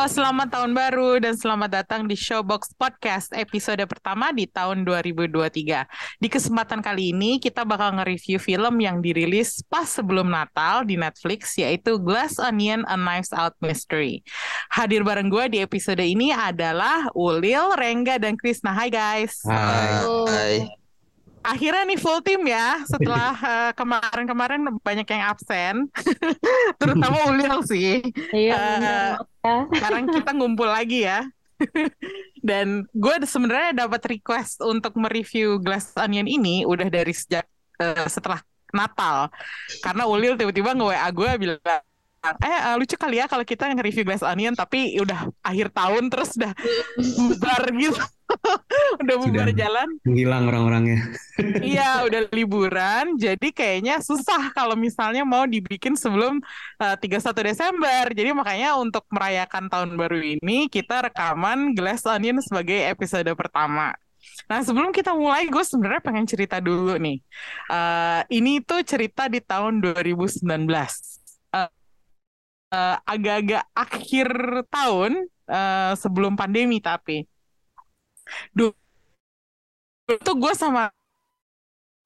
Halo, selamat tahun baru dan selamat datang di Showbox Podcast episode pertama di tahun 2023. Di kesempatan kali ini kita bakal nge-review film yang dirilis pas sebelum Natal di Netflix yaitu Glass Onion A Knives Out Mystery. Hadir bareng gue di episode ini adalah Ulil, Rengga, dan Krisna. Hai guys. Hai. Akhirnya nih full team ya setelah eh, kemarin-kemarin banyak yang absen, terutama Ulil sih. Iya, Eh, benar, ya. sekarang kita ngumpul lagi ya. Dan gue sebenarnya dapat request untuk mereview Glass Onion ini udah dari sejak eh, setelah Natal. Karena Ulil tiba-tiba nge-WA gue bilang, eh eh, lucu kali ya kalau kita nge-review Glass Onion tapi udah akhir tahun terus udah bubar gitu. udah bubar Sudah. jalan. Menghilang orang-orangnya. Iya, udah liburan. Jadi kayaknya susah kalau misalnya mau dibikin sebelum eh, 31 Desember. Jadi makanya untuk merayakan tahun baru ini kita rekaman Glass Onion sebagai episode pertama. Nah, sebelum kita mulai, gue sebenarnya pengen cerita dulu nih. Eh, ini tuh cerita di tahun 2019. Eh, eh, agak-agak akhir tahun eh, sebelum pandemi tapi. Dulu itu gue sama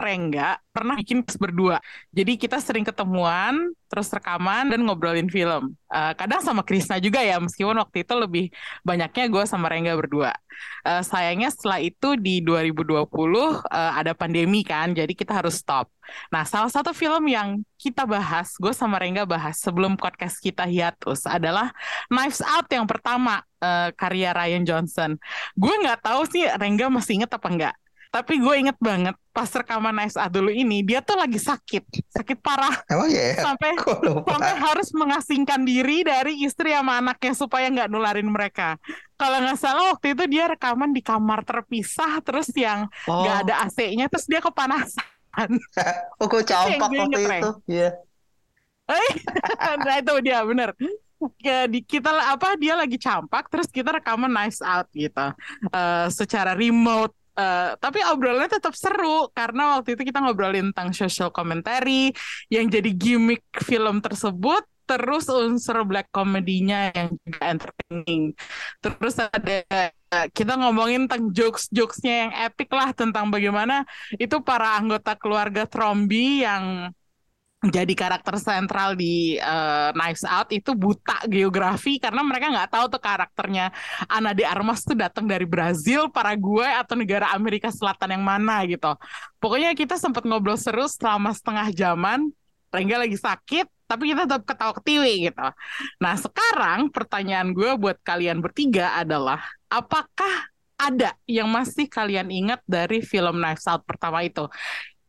Rengga pernah bikin berdua. Jadi kita sering ketemuan, terus rekaman dan ngobrolin film. Eh, kadang sama Krisna juga ya, meskipun waktu itu lebih banyaknya gue sama Rengga berdua. Eh, sayangnya setelah itu di 2020 eh, ada pandemi kan, jadi kita harus stop. Nah, salah satu film yang kita bahas, gue sama Rengga bahas sebelum podcast kita hiatus adalah Knives Out yang pertama, eh, karya Ryan Johnson. Gue nggak tahu sih Rengga masih inget apa enggak. Tapi gue inget banget pas rekaman Out dulu ini, dia tuh lagi sakit, sakit parah Emang ya? sampai sampai harus mengasingkan diri dari istri sama anaknya supaya nggak nularin mereka. Kalau nggak salah waktu itu dia rekaman di kamar terpisah, terus yang Oh, nggak ada AC-nya, terus dia kepanasan. oh gue campak waktu itu. Iya. nah itu dia bener. Ya, di kita apa dia lagi campak, terus kita rekaman Knives Out gitu, Eh, secara remote. Eh, tapi obrolannya tetap seru karena waktu itu kita ngobrolin tentang social commentary yang jadi gimmick film tersebut terus unsur black comedy-nya yang juga entertaining. Terus ada kita ngomongin tentang jokes-jokesnya yang epic lah tentang bagaimana itu para anggota keluarga Trombi yang jadi karakter sentral di eh, Knives Out itu buta geografi karena mereka nggak tahu tuh karakternya Ana de Armas tuh datang dari Brazil, Paraguay atau negara Amerika Selatan yang mana gitu. Pokoknya kita sempat ngobrol seru selama setengah jaman. Rengga lagi sakit, tapi kita tetap ketawa ketiwi gitu. Nah sekarang pertanyaan gue buat kalian bertiga adalah apakah ada yang masih kalian ingat dari film Knives Out pertama itu?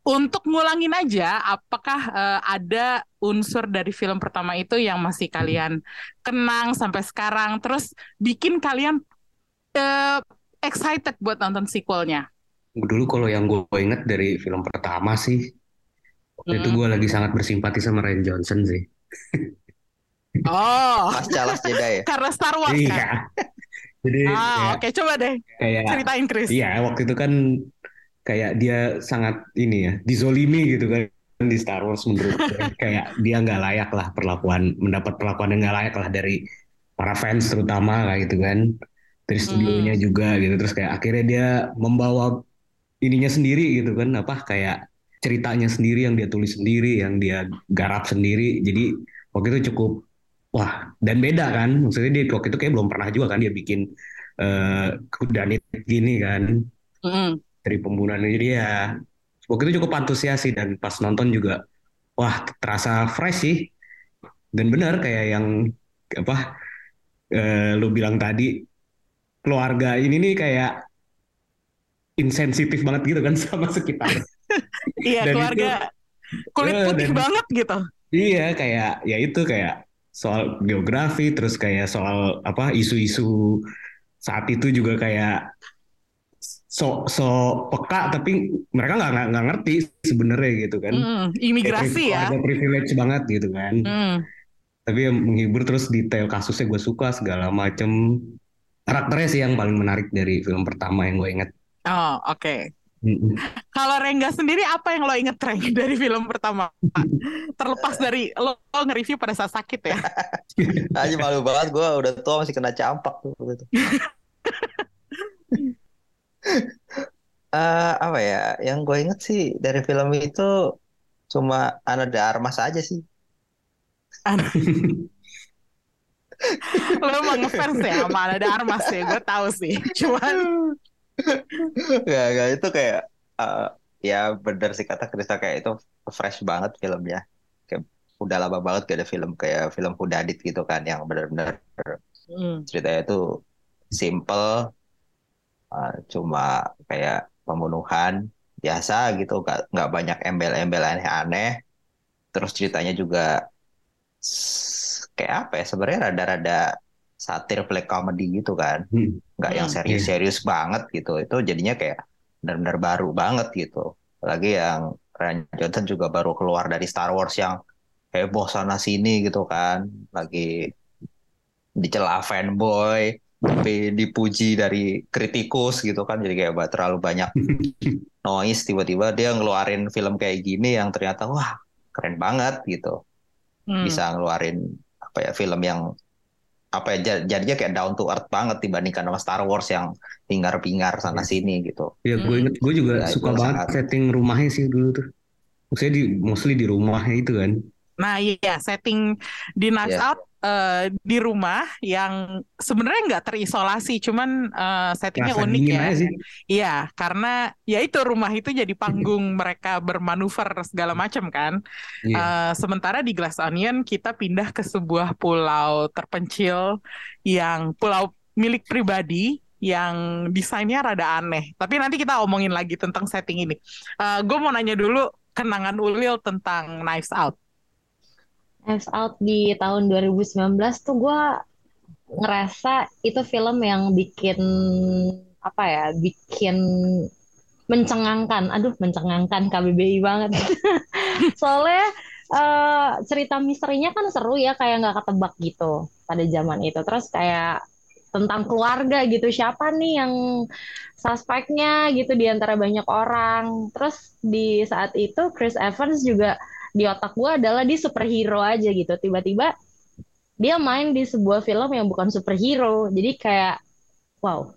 Untuk ngulangin aja, apakah eh, ada unsur dari film pertama itu yang masih kalian kenang sampai sekarang, terus bikin kalian eh, excited buat nonton sequelnya? Dulu kalau yang gue inget dari film pertama sih, waktu itu Hmm. gue lagi sangat bersimpati sama Ryan Johnson sih. Oh, Pasca Last Jedi ya? karena Star Wars kan? Iya. Jadi Ah, ya, oke, coba deh kayak ceritain Chris. iya waktu itu kan kayak dia sangat ini ya dizolimi gitu kan di Star Wars menurut kayak dia nggak layak lah perlakuan mendapat perlakuan yang nggak layak lah dari para fans terutama kayak gitu kan. Dari Hmm. studionya juga gitu. Terus kayak akhirnya dia membawa ininya sendiri gitu kan. Apa kayak ceritanya sendiri yang dia tulis sendiri yang dia garap sendiri. Jadi waktu itu cukup wah dan beda kan. Maksudnya dia waktu itu kayak belum pernah juga kan dia bikin eh kudanit gini kan. Mm-mm. Dari pembunuhan jadi ya waktu itu cukup antusias sih dan pas nonton juga wah terasa fresh sih. Dan benar kayak yang apa eh, lu bilang tadi keluarga ini nih kayak insensitif banget gitu kan sama sekitar. Iya, Dan keluarga kulit Eh, putih dan- banget gitu. iya kayak ya itu kayak soal geografi terus kayak soal apa isu-isu saat itu juga kayak so so peka tapi mereka nggak nggak ngerti sebenarnya gitu kan Mm, imigrasi ya. ada privilege banget gitu kan Mm. tapi yang menghibur terus detail kasusnya gue suka segala macem karakternya sih yang paling menarik dari film pertama yang gue inget Oh, oke. Mm-mm. Kalau Rengga sendiri apa yang lo inget Reng dari film pertama? Terlepas dari lo, lo nge-review pada saat sakit ya. Aja malu banget gue udah tua masih kena campak tuh Eh, apa ya? Yang gue inget sih dari film itu cuma Ana de Armas aja sih. Lo emang ngefans ya sama ada Armas ya, gue tahu sih. Cuman Gak, gak itu kayak eh, ya bener sih kata Krista kayak itu fresh banget filmnya. Kayak udah lama banget gak ada film kayak film Hudadit gitu kan yang bener-bener Hmm. ceritanya itu simple uh, cuma kayak pembunuhan biasa gitu nggak nggak banyak embel-embel aneh-aneh. Terus ceritanya juga kayak apa ya sebenarnya rada-rada satir black comedy gitu kan. Hmm. nggak yang Hmm. serius-serius banget gitu. Itu jadinya kayak benar-benar baru banget gitu. Lagi yang Ryan Johnson juga baru keluar dari Star Wars yang heboh sana sini gitu kan. Lagi dicela fanboy tapi dipuji dari kritikus gitu kan. Jadi kayak terlalu banyak noise tiba-tiba dia ngeluarin film kayak gini yang ternyata wah keren banget gitu. Hmm. bisa ngeluarin apa ya film yang apa ya ja- jadinya kayak down to earth banget dibandingkan sama Star Wars yang hingar-bingar sana sini gitu. Ya gue Hmm. inget gue juga Ya, suka banget sangat- setting rumahnya sih dulu tuh. Maksudnya di mostly di rumahnya itu kan Nah iya setting di Knives Iya. Out eh, di rumah yang sebenarnya nggak terisolasi, cuman eh, settingnya rasa unik ya. Iya, karena ya itu rumah itu jadi panggung mereka bermanuver segala macam kan. Iya. Eh, sementara di Glass Onion kita pindah ke sebuah pulau terpencil yang pulau milik pribadi yang desainnya rada aneh. Tapi nanti kita omongin lagi tentang setting ini. gue mau nanya dulu kenangan Ulil tentang Knives Out. Knives Out di tahun 2019 tuh gue ngerasa itu film yang bikin apa ya, bikin mencengangkan. Aduh, mencengangkan KBBI banget. Soalnya eh, cerita misterinya kan seru ya, kayak nggak ketebak gitu pada zaman itu. Terus kayak tentang keluarga gitu, siapa nih yang suspeknya gitu di antara banyak orang. Terus di saat itu Chris Evans juga di otak gue adalah dia superhero aja gitu. Tiba-tiba dia main di sebuah film yang bukan superhero. Jadi kayak wow,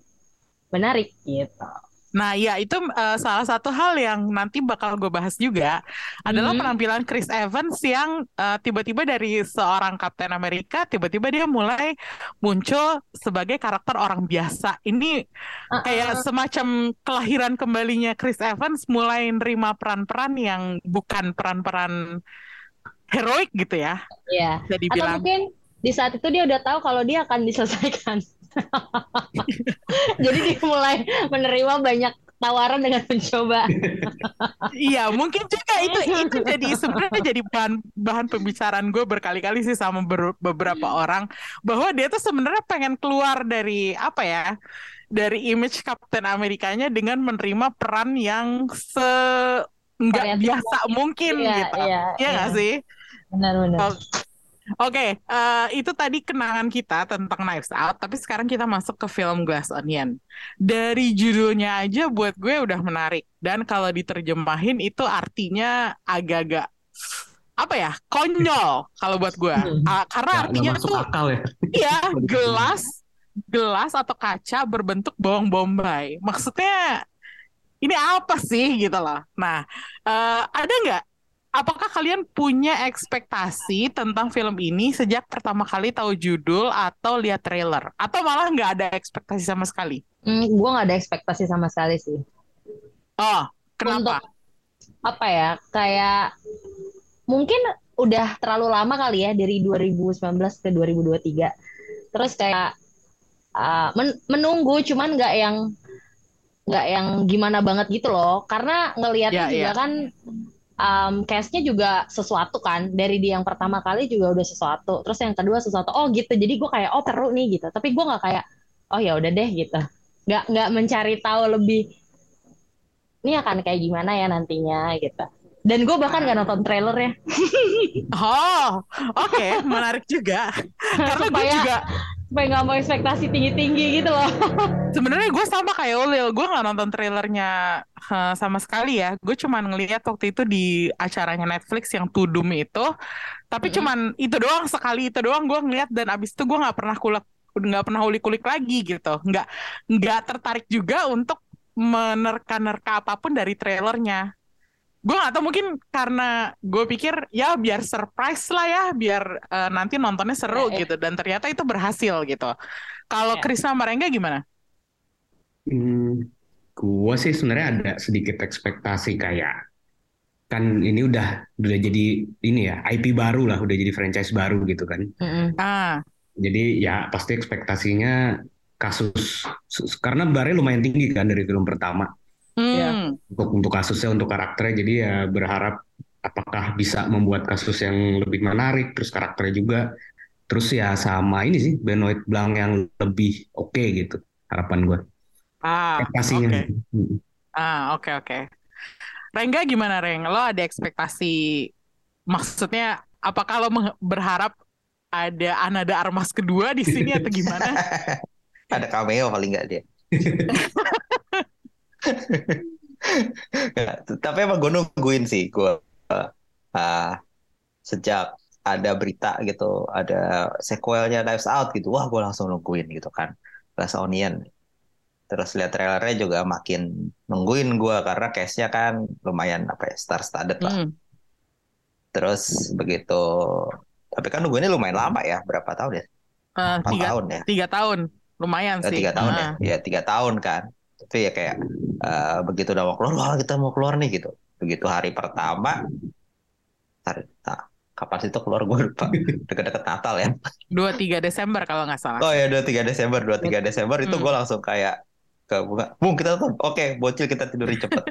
menarik gitu. Nah, ya itu eh, salah satu hal yang nanti bakal gue bahas juga adalah Mhm. penampilan Chris Evans yang eh, tiba-tiba dari seorang Kapten Amerika tiba-tiba dia mulai muncul sebagai karakter orang biasa. Ini kayak semacam kelahiran kembalinya Chris Evans mulai nerima peran-peran yang bukan peran-peran heroik gitu ya. Iya. Bisa Atau mungkin di saat itu dia udah tahu kalau dia akan diselesaikan. Jadi dia mulai menerima banyak tawaran dengan mencoba. Iya, mungkin juga itu itu jadi sebenarnya jadi bahan bahan pembicaraan gue berkali-kali sih sama ber- beberapa orang bahwa dia tuh sebenarnya pengen keluar dari apa ya? Dari image Kapten Amerikanya dengan menerima peran yang se nggak biasa mungkin Iya, gitu. iya, Iya iya. sih? Benar-benar. Oh, Oke, eh, itu tadi kenangan kita tentang Knives Out, tapi sekarang kita masuk ke film Glass Onion. Dari judulnya aja buat gue udah menarik, dan kalau diterjemahin itu artinya agak-agak apa ya, konyol kalau buat gue. Ah, karena nggak artinya masuk tuh akal ya Iya, gelas, gelas atau kaca berbentuk bawang bombay. Maksudnya ini apa sih gitu loh. Nah, eh, ada nggak? Apakah kalian punya ekspektasi tentang film ini sejak pertama kali tahu judul atau lihat trailer? Atau malah nggak ada ekspektasi sama sekali? Hmm, gue nggak ada ekspektasi sama sekali sih. Oh, kenapa? Apa ya? Kayak mungkin udah terlalu lama kali ya dari 2019 ke 2023. Terus kayak uh, men- menunggu, cuman nggak yang nggak yang gimana banget gitu loh. Karena ngelihatnya Ya, juga ya. kan um, cast-nya juga sesuatu kan. Dari di yang pertama kali juga udah sesuatu. Terus yang kedua sesuatu. Oh gitu. Jadi gue kayak oh seru nih gitu. Tapi gue nggak kayak oh ya udah deh gitu. Nggak nggak mencari tahu lebih ini akan kayak gimana ya nantinya gitu. Dan gue bahkan gak nonton trailernya Oh, oke, menarik juga. Karena gue juga supaya nggak mau ekspektasi tinggi-tinggi gitu loh. sebenarnya gue sama kayak Ulil, gue nggak nonton trailernya eh, sama sekali ya. Gue cuman ngeliat waktu itu di acaranya Netflix yang Tudum itu, tapi Mm-mm. cuman itu doang sekali itu doang gue ngeliat dan abis itu gue nggak pernah kulak nggak pernah ulik-ulik lagi gitu. Nggak nggak tertarik juga untuk menerka-nerka apa pun dari trailernya. Gue gak tahu mungkin karena gue pikir ya biar surprise lah ya, biar eh, nanti nontonnya seru Ya, ya. gitu. Dan ternyata itu berhasil gitu. Kalau Ya. Krisna Marengga gimana? Hmm, gua sih sebenarnya ada sedikit ekspektasi kayak kan ini udah udah jadi ini ya IP baru lah, udah jadi franchise baru gitu kan. Ah, Jadi ya pasti ekspektasinya kasus sus- karena barnya lumayan tinggi kan dari film pertama hmm, untuk untuk kasusnya untuk karakternya. Jadi ya berharap apakah bisa membuat kasus yang lebih menarik terus karakternya juga terus ya sama ini sih Benoit Blanc yang lebih oke gitu harapan gue ah, ekspektasinya. oke. Hmm. Ah, oke oke. Rengga gimana Reng? Lo ada ekspektasi maksudnya apakah lo berharap ada Anada Armas kedua di sini atau gimana? Ada cameo paling nggak dia. Tapi emang gue nungguin sih gue uh, sejak ada berita gitu, ada sequelnya Knives Out gitu, wah gue langsung nungguin gitu kan, Glass Onion. Terus lihat trailernya juga makin nungguin gue karena case-nya kan lumayan apa ya star-studded lah. Hmm, Terus begitu, tapi kan nungguinnya lumayan lama ya, berapa tahun ya? Empat tiga, tahun ya? tiga tahun, lumayan Eh, sih. tiga tahun ya, Ah, ya tiga tahun kan. Tapi ya kayak eh, begitu udah mau keluar, wah kita mau keluar nih gitu. Begitu hari pertama, hari, nah, kapan sih itu keluar gue lupa. Deket-deket Natal ya. 23 Desember kalau nggak salah. Oh ya 23 Desember, 23 Desember itu Hmm. gue langsung kayak ke bunga, bung kita tuh, oke bocil kita tidur cepet,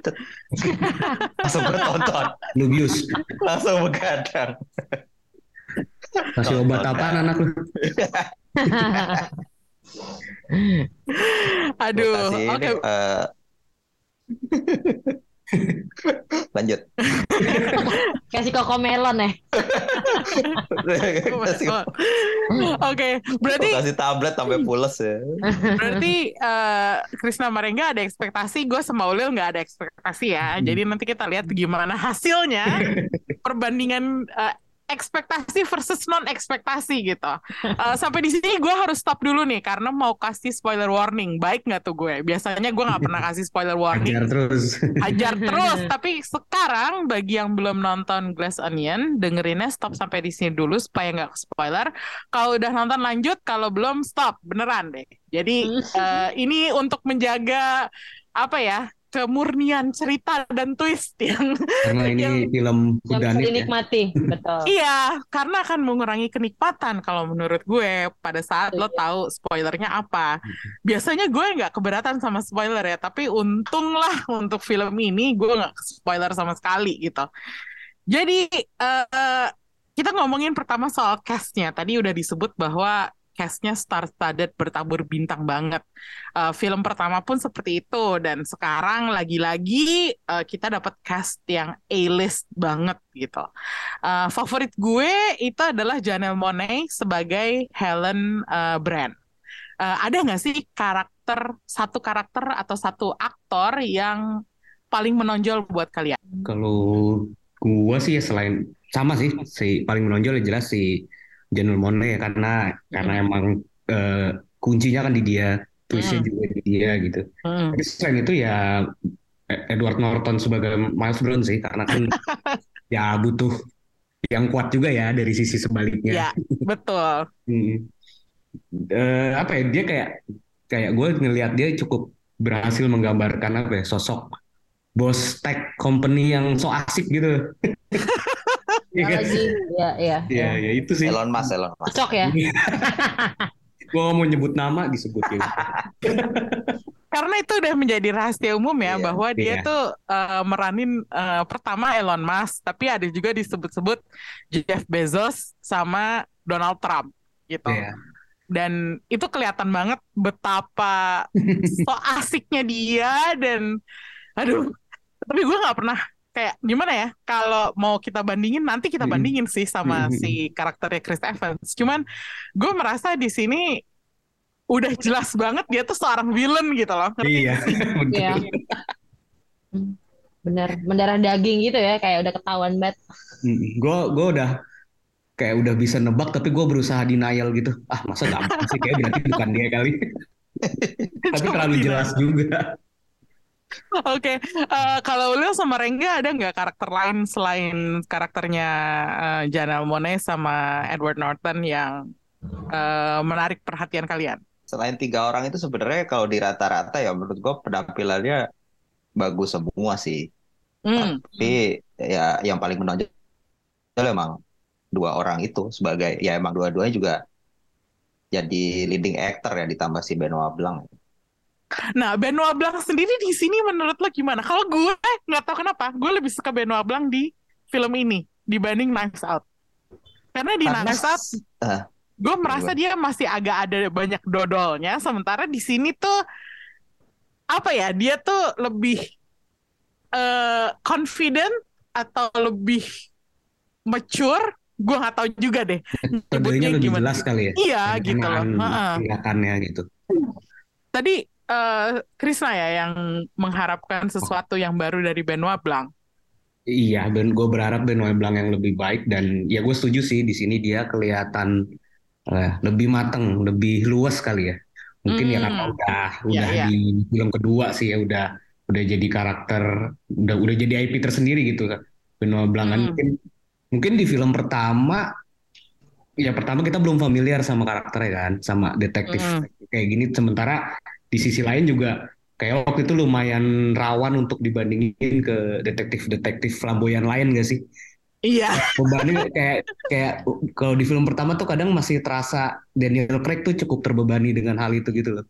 langsung gue tonton, Nubius langsung begadang. kasih obat apaan anak lu? Aduh, oke. ini, eh, lanjut. Kasih koko melon ya. Oke, berarti kasih tablet sampai pules ya. berarti eh, Krisna Marengga ada ekspektasi, gue sama Ulil nggak ada ekspektasi ya. Jadi nanti kita lihat gimana hasilnya perbandingan eh, ekspektasi versus non ekspektasi gitu. Eh, sampai di sini gue harus stop dulu nih karena mau kasih spoiler warning. Baik nggak tuh gue? Biasanya gue nggak pernah kasih spoiler warning. Ajar terus. Hajar terus. Tapi sekarang bagi yang belum nonton Glass Onion, dengerinnya stop sampai di sini dulu supaya nggak spoiler. Kalau udah nonton lanjut, kalau belum stop beneran deh. Jadi eh, ini untuk menjaga apa ya kemurnian cerita dan twist yang Karena ini Yang- film Udanit ya. dinikmati, betul. iya karena akan mengurangi kenikmatan kalau menurut gue pada saat lo tahu spoilernya apa biasanya gue nggak keberatan sama spoiler ya tapi untunglah untuk film ini gue nggak spoiler sama sekali gitu jadi eh, kita ngomongin pertama soal castnya tadi udah disebut bahwa castnya star-studded bertabur bintang banget Eh, film pertama pun seperti itu dan sekarang lagi-lagi eh, kita dapat cast yang A-list banget gitu Uh, favorit gue itu adalah Janelle Monáe sebagai Helen uh, Brand. Uh, ada nggak sih karakter satu karakter atau satu aktor yang paling menonjol buat kalian? Kalau gua sih ya selain sama sih si paling menonjol ya jelas si Janelle Monáe ya karena karena emang eh, kuncinya kan di dia, twistnya Hmm. juga di dia gitu. Hmm. Tapi selain itu ya E- Edward Norton sebagai Miles Brown sih karena kan ya butuh yang kuat juga ya dari sisi sebaliknya. Ya, betul. Hmm. Eh, apa ya dia kayak kayak gue ngelihat dia cukup berhasil menggambarkan apa ya sosok bos tech company yang so asik gitu. Iya? Lagi, ya, ya, Iya, ya itu sih. Elon Musk, Elon Musk. Cocok ya. Gue mau nyebut nama disebutin. Karena itu udah menjadi rahasia umum ya Iya. bahwa dia Iya. tuh uh, meranin uh, pertama Elon Musk, tapi ada juga disebut-sebut Jeff Bezos sama Donald Trump gitu. Iya. Dan itu kelihatan banget betapa so asiknya dia dan aduh tapi gue nggak pernah kayak gimana ya kalau mau kita bandingin nanti kita bandingin sih sama Mm-mm. si karakternya Chris Evans cuman gue merasa di sini udah jelas banget dia tuh seorang villain gitu loh ngerti Iya. Iya. Hmm, Bener, mendarah daging gitu ya, kayak udah ketahuan banget. Gue gue udah kayak udah bisa nebak tapi gue berusaha denial gitu. Ah masa gampang sih kayak berarti bukan dia kali. tapi terlalu jelas juga. Oke, eh, kalau Lil sama Rengga ada nggak karakter lain selain karakternya eh, Janelle Monáe sama Edward Norton yang eh, menarik perhatian kalian? Selain tiga orang itu sebenarnya kalau di rata-rata ya menurut gue penampilannya bagus semua sih. Hmm. Tapi ya yang paling menonjol emang dua orang itu sebagai ya emang dua-duanya juga jadi leading actor ya ditambah si Benoit Blanc. Nah, Benoit Blanc sendiri di sini menurut lo gimana? Kalau gue nggak tahu kenapa, gue lebih suka Benoit Blanc di film ini dibanding Knives Out. Karena di Karena Knives Out, eh, gue merasa dia masih agak ada banyak dodolnya. Sementara di sini tuh apa ya? Dia tuh lebih eh confident atau lebih mature. Gue nggak tahu juga deh. Nyebutnya lebih gimana. jelas kali ya. Iya gitu loh. Heeh. tindakannya gitu. Tadi eh Krisna ya yang mengharapkan sesuatu yang baru dari Benoit Blanc. Iya, dan gue berharap Benoit Blanc yang lebih baik dan ya gue setuju sih di sini dia kelihatan eh, lebih mateng, lebih luas kali ya. Mungkin ya Hmm. karena udah Iya, udah iya. di film kedua sih ya udah udah jadi karakter udah udah jadi IP tersendiri gitu kan. Benoit Blanc kan Hmm. mungkin mungkin di film pertama ya pertama kita belum familiar sama karakternya kan, sama detektif Hmm. kayak gini sementara di sisi lain juga kayak waktu itu lumayan rawan untuk dibandingin ke detektif-detektif flamboyan lain gak sih? Iya. Bebannya kayak kayak kalau di film pertama tuh kadang masih terasa Daniel Craig tuh cukup terbebani dengan hal itu gitu loh.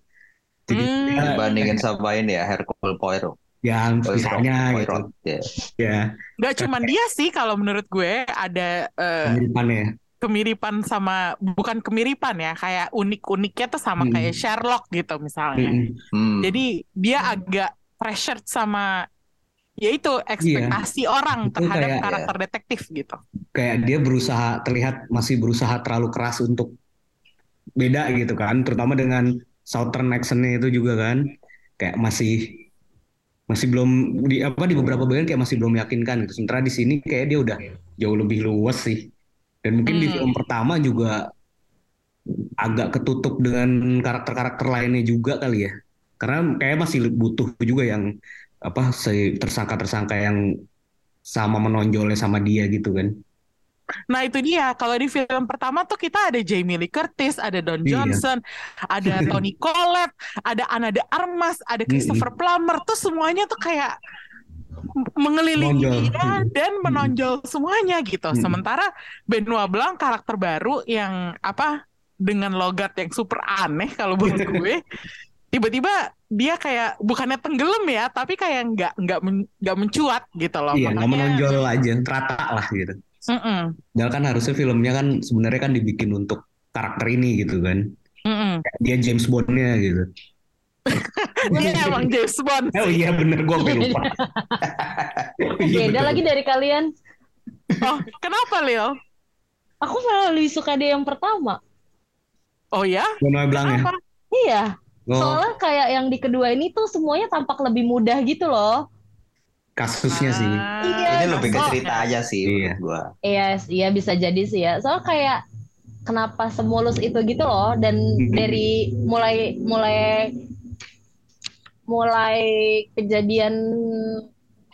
Jadi Hmm. ya, dibandingin sama ini ya Hercule Poirot. yang Poirot, misalnya gitu. Poirot, ya. Ya, Gak cuman dia sih kalau menurut gue ada eh, kemiripannya. Kemiripan sama bukan kemiripan ya kayak unik-uniknya tuh sama Hmm. kayak Sherlock gitu misalnya. Mm-mm. Hmm. Jadi dia agak pressured sama yaitu ekspektasi orang Itu terhadap kayak- karakter detektif gitu. Kayak dia berusaha terlihat masih berusaha terlalu keras untuk beda gitu kan, terutama dengan Southern accent-nya itu juga kan. Kayak masih masih belum di apa di beberapa bagian kayak masih belum meyakinkan gitu. Sementara di sini kayak dia udah jauh lebih luas sih. Dan mungkin di Hmm. film pertama juga agak ketutup dengan karakter-karakter lainnya juga kali ya. Karena kayak masih butuh juga yang apa si tersangka-tersangka yang sama menonjolnya sama dia gitu kan. Nah itu dia kalau di film pertama tuh kita ada Jamie Lee Curtis, ada Don Iya. Johnson, ada Tony Collette, ada Ana de Armas, ada Christopher Plummer tuh semuanya tuh kayak mengelilingi dia dan menonjol semuanya gitu. Mm. Sementara Benoit Blanc karakter baru yang apa dengan logat yang super aneh kalau buat gue. Tiba-tiba dia kayak bukannya tenggelam ya, tapi kayak nggak nggak men- nggak mencuat gitu loh. Iya, nggak menonjol aja, terata lah gitu. Mm-mm, Padahal kan harusnya filmnya kan sebenarnya kan dibikin untuk karakter ini gitu kan. mm-mm. Kayak Dia James Bond-nya gitu. Dia emang James Bond. Oh iya bener gue lupa. Iya, Beda lagi dari kalian. Oh, kenapa Lil? Aku malah lebih suka dia yang pertama. Oh ya? Benoit Blanc ya. Iya, Oh, soalnya kayak yang di kedua ini tuh semuanya tampak lebih mudah gitu loh. kasusnya sih. Ah, Iya, Ini lebih ke oh, cerita aja sih Iya. gua. Iya, iya bisa jadi sih ya. Soalnya kayak kenapa semulus itu gitu loh dan Mhm. dari mulai mulai mulai kejadian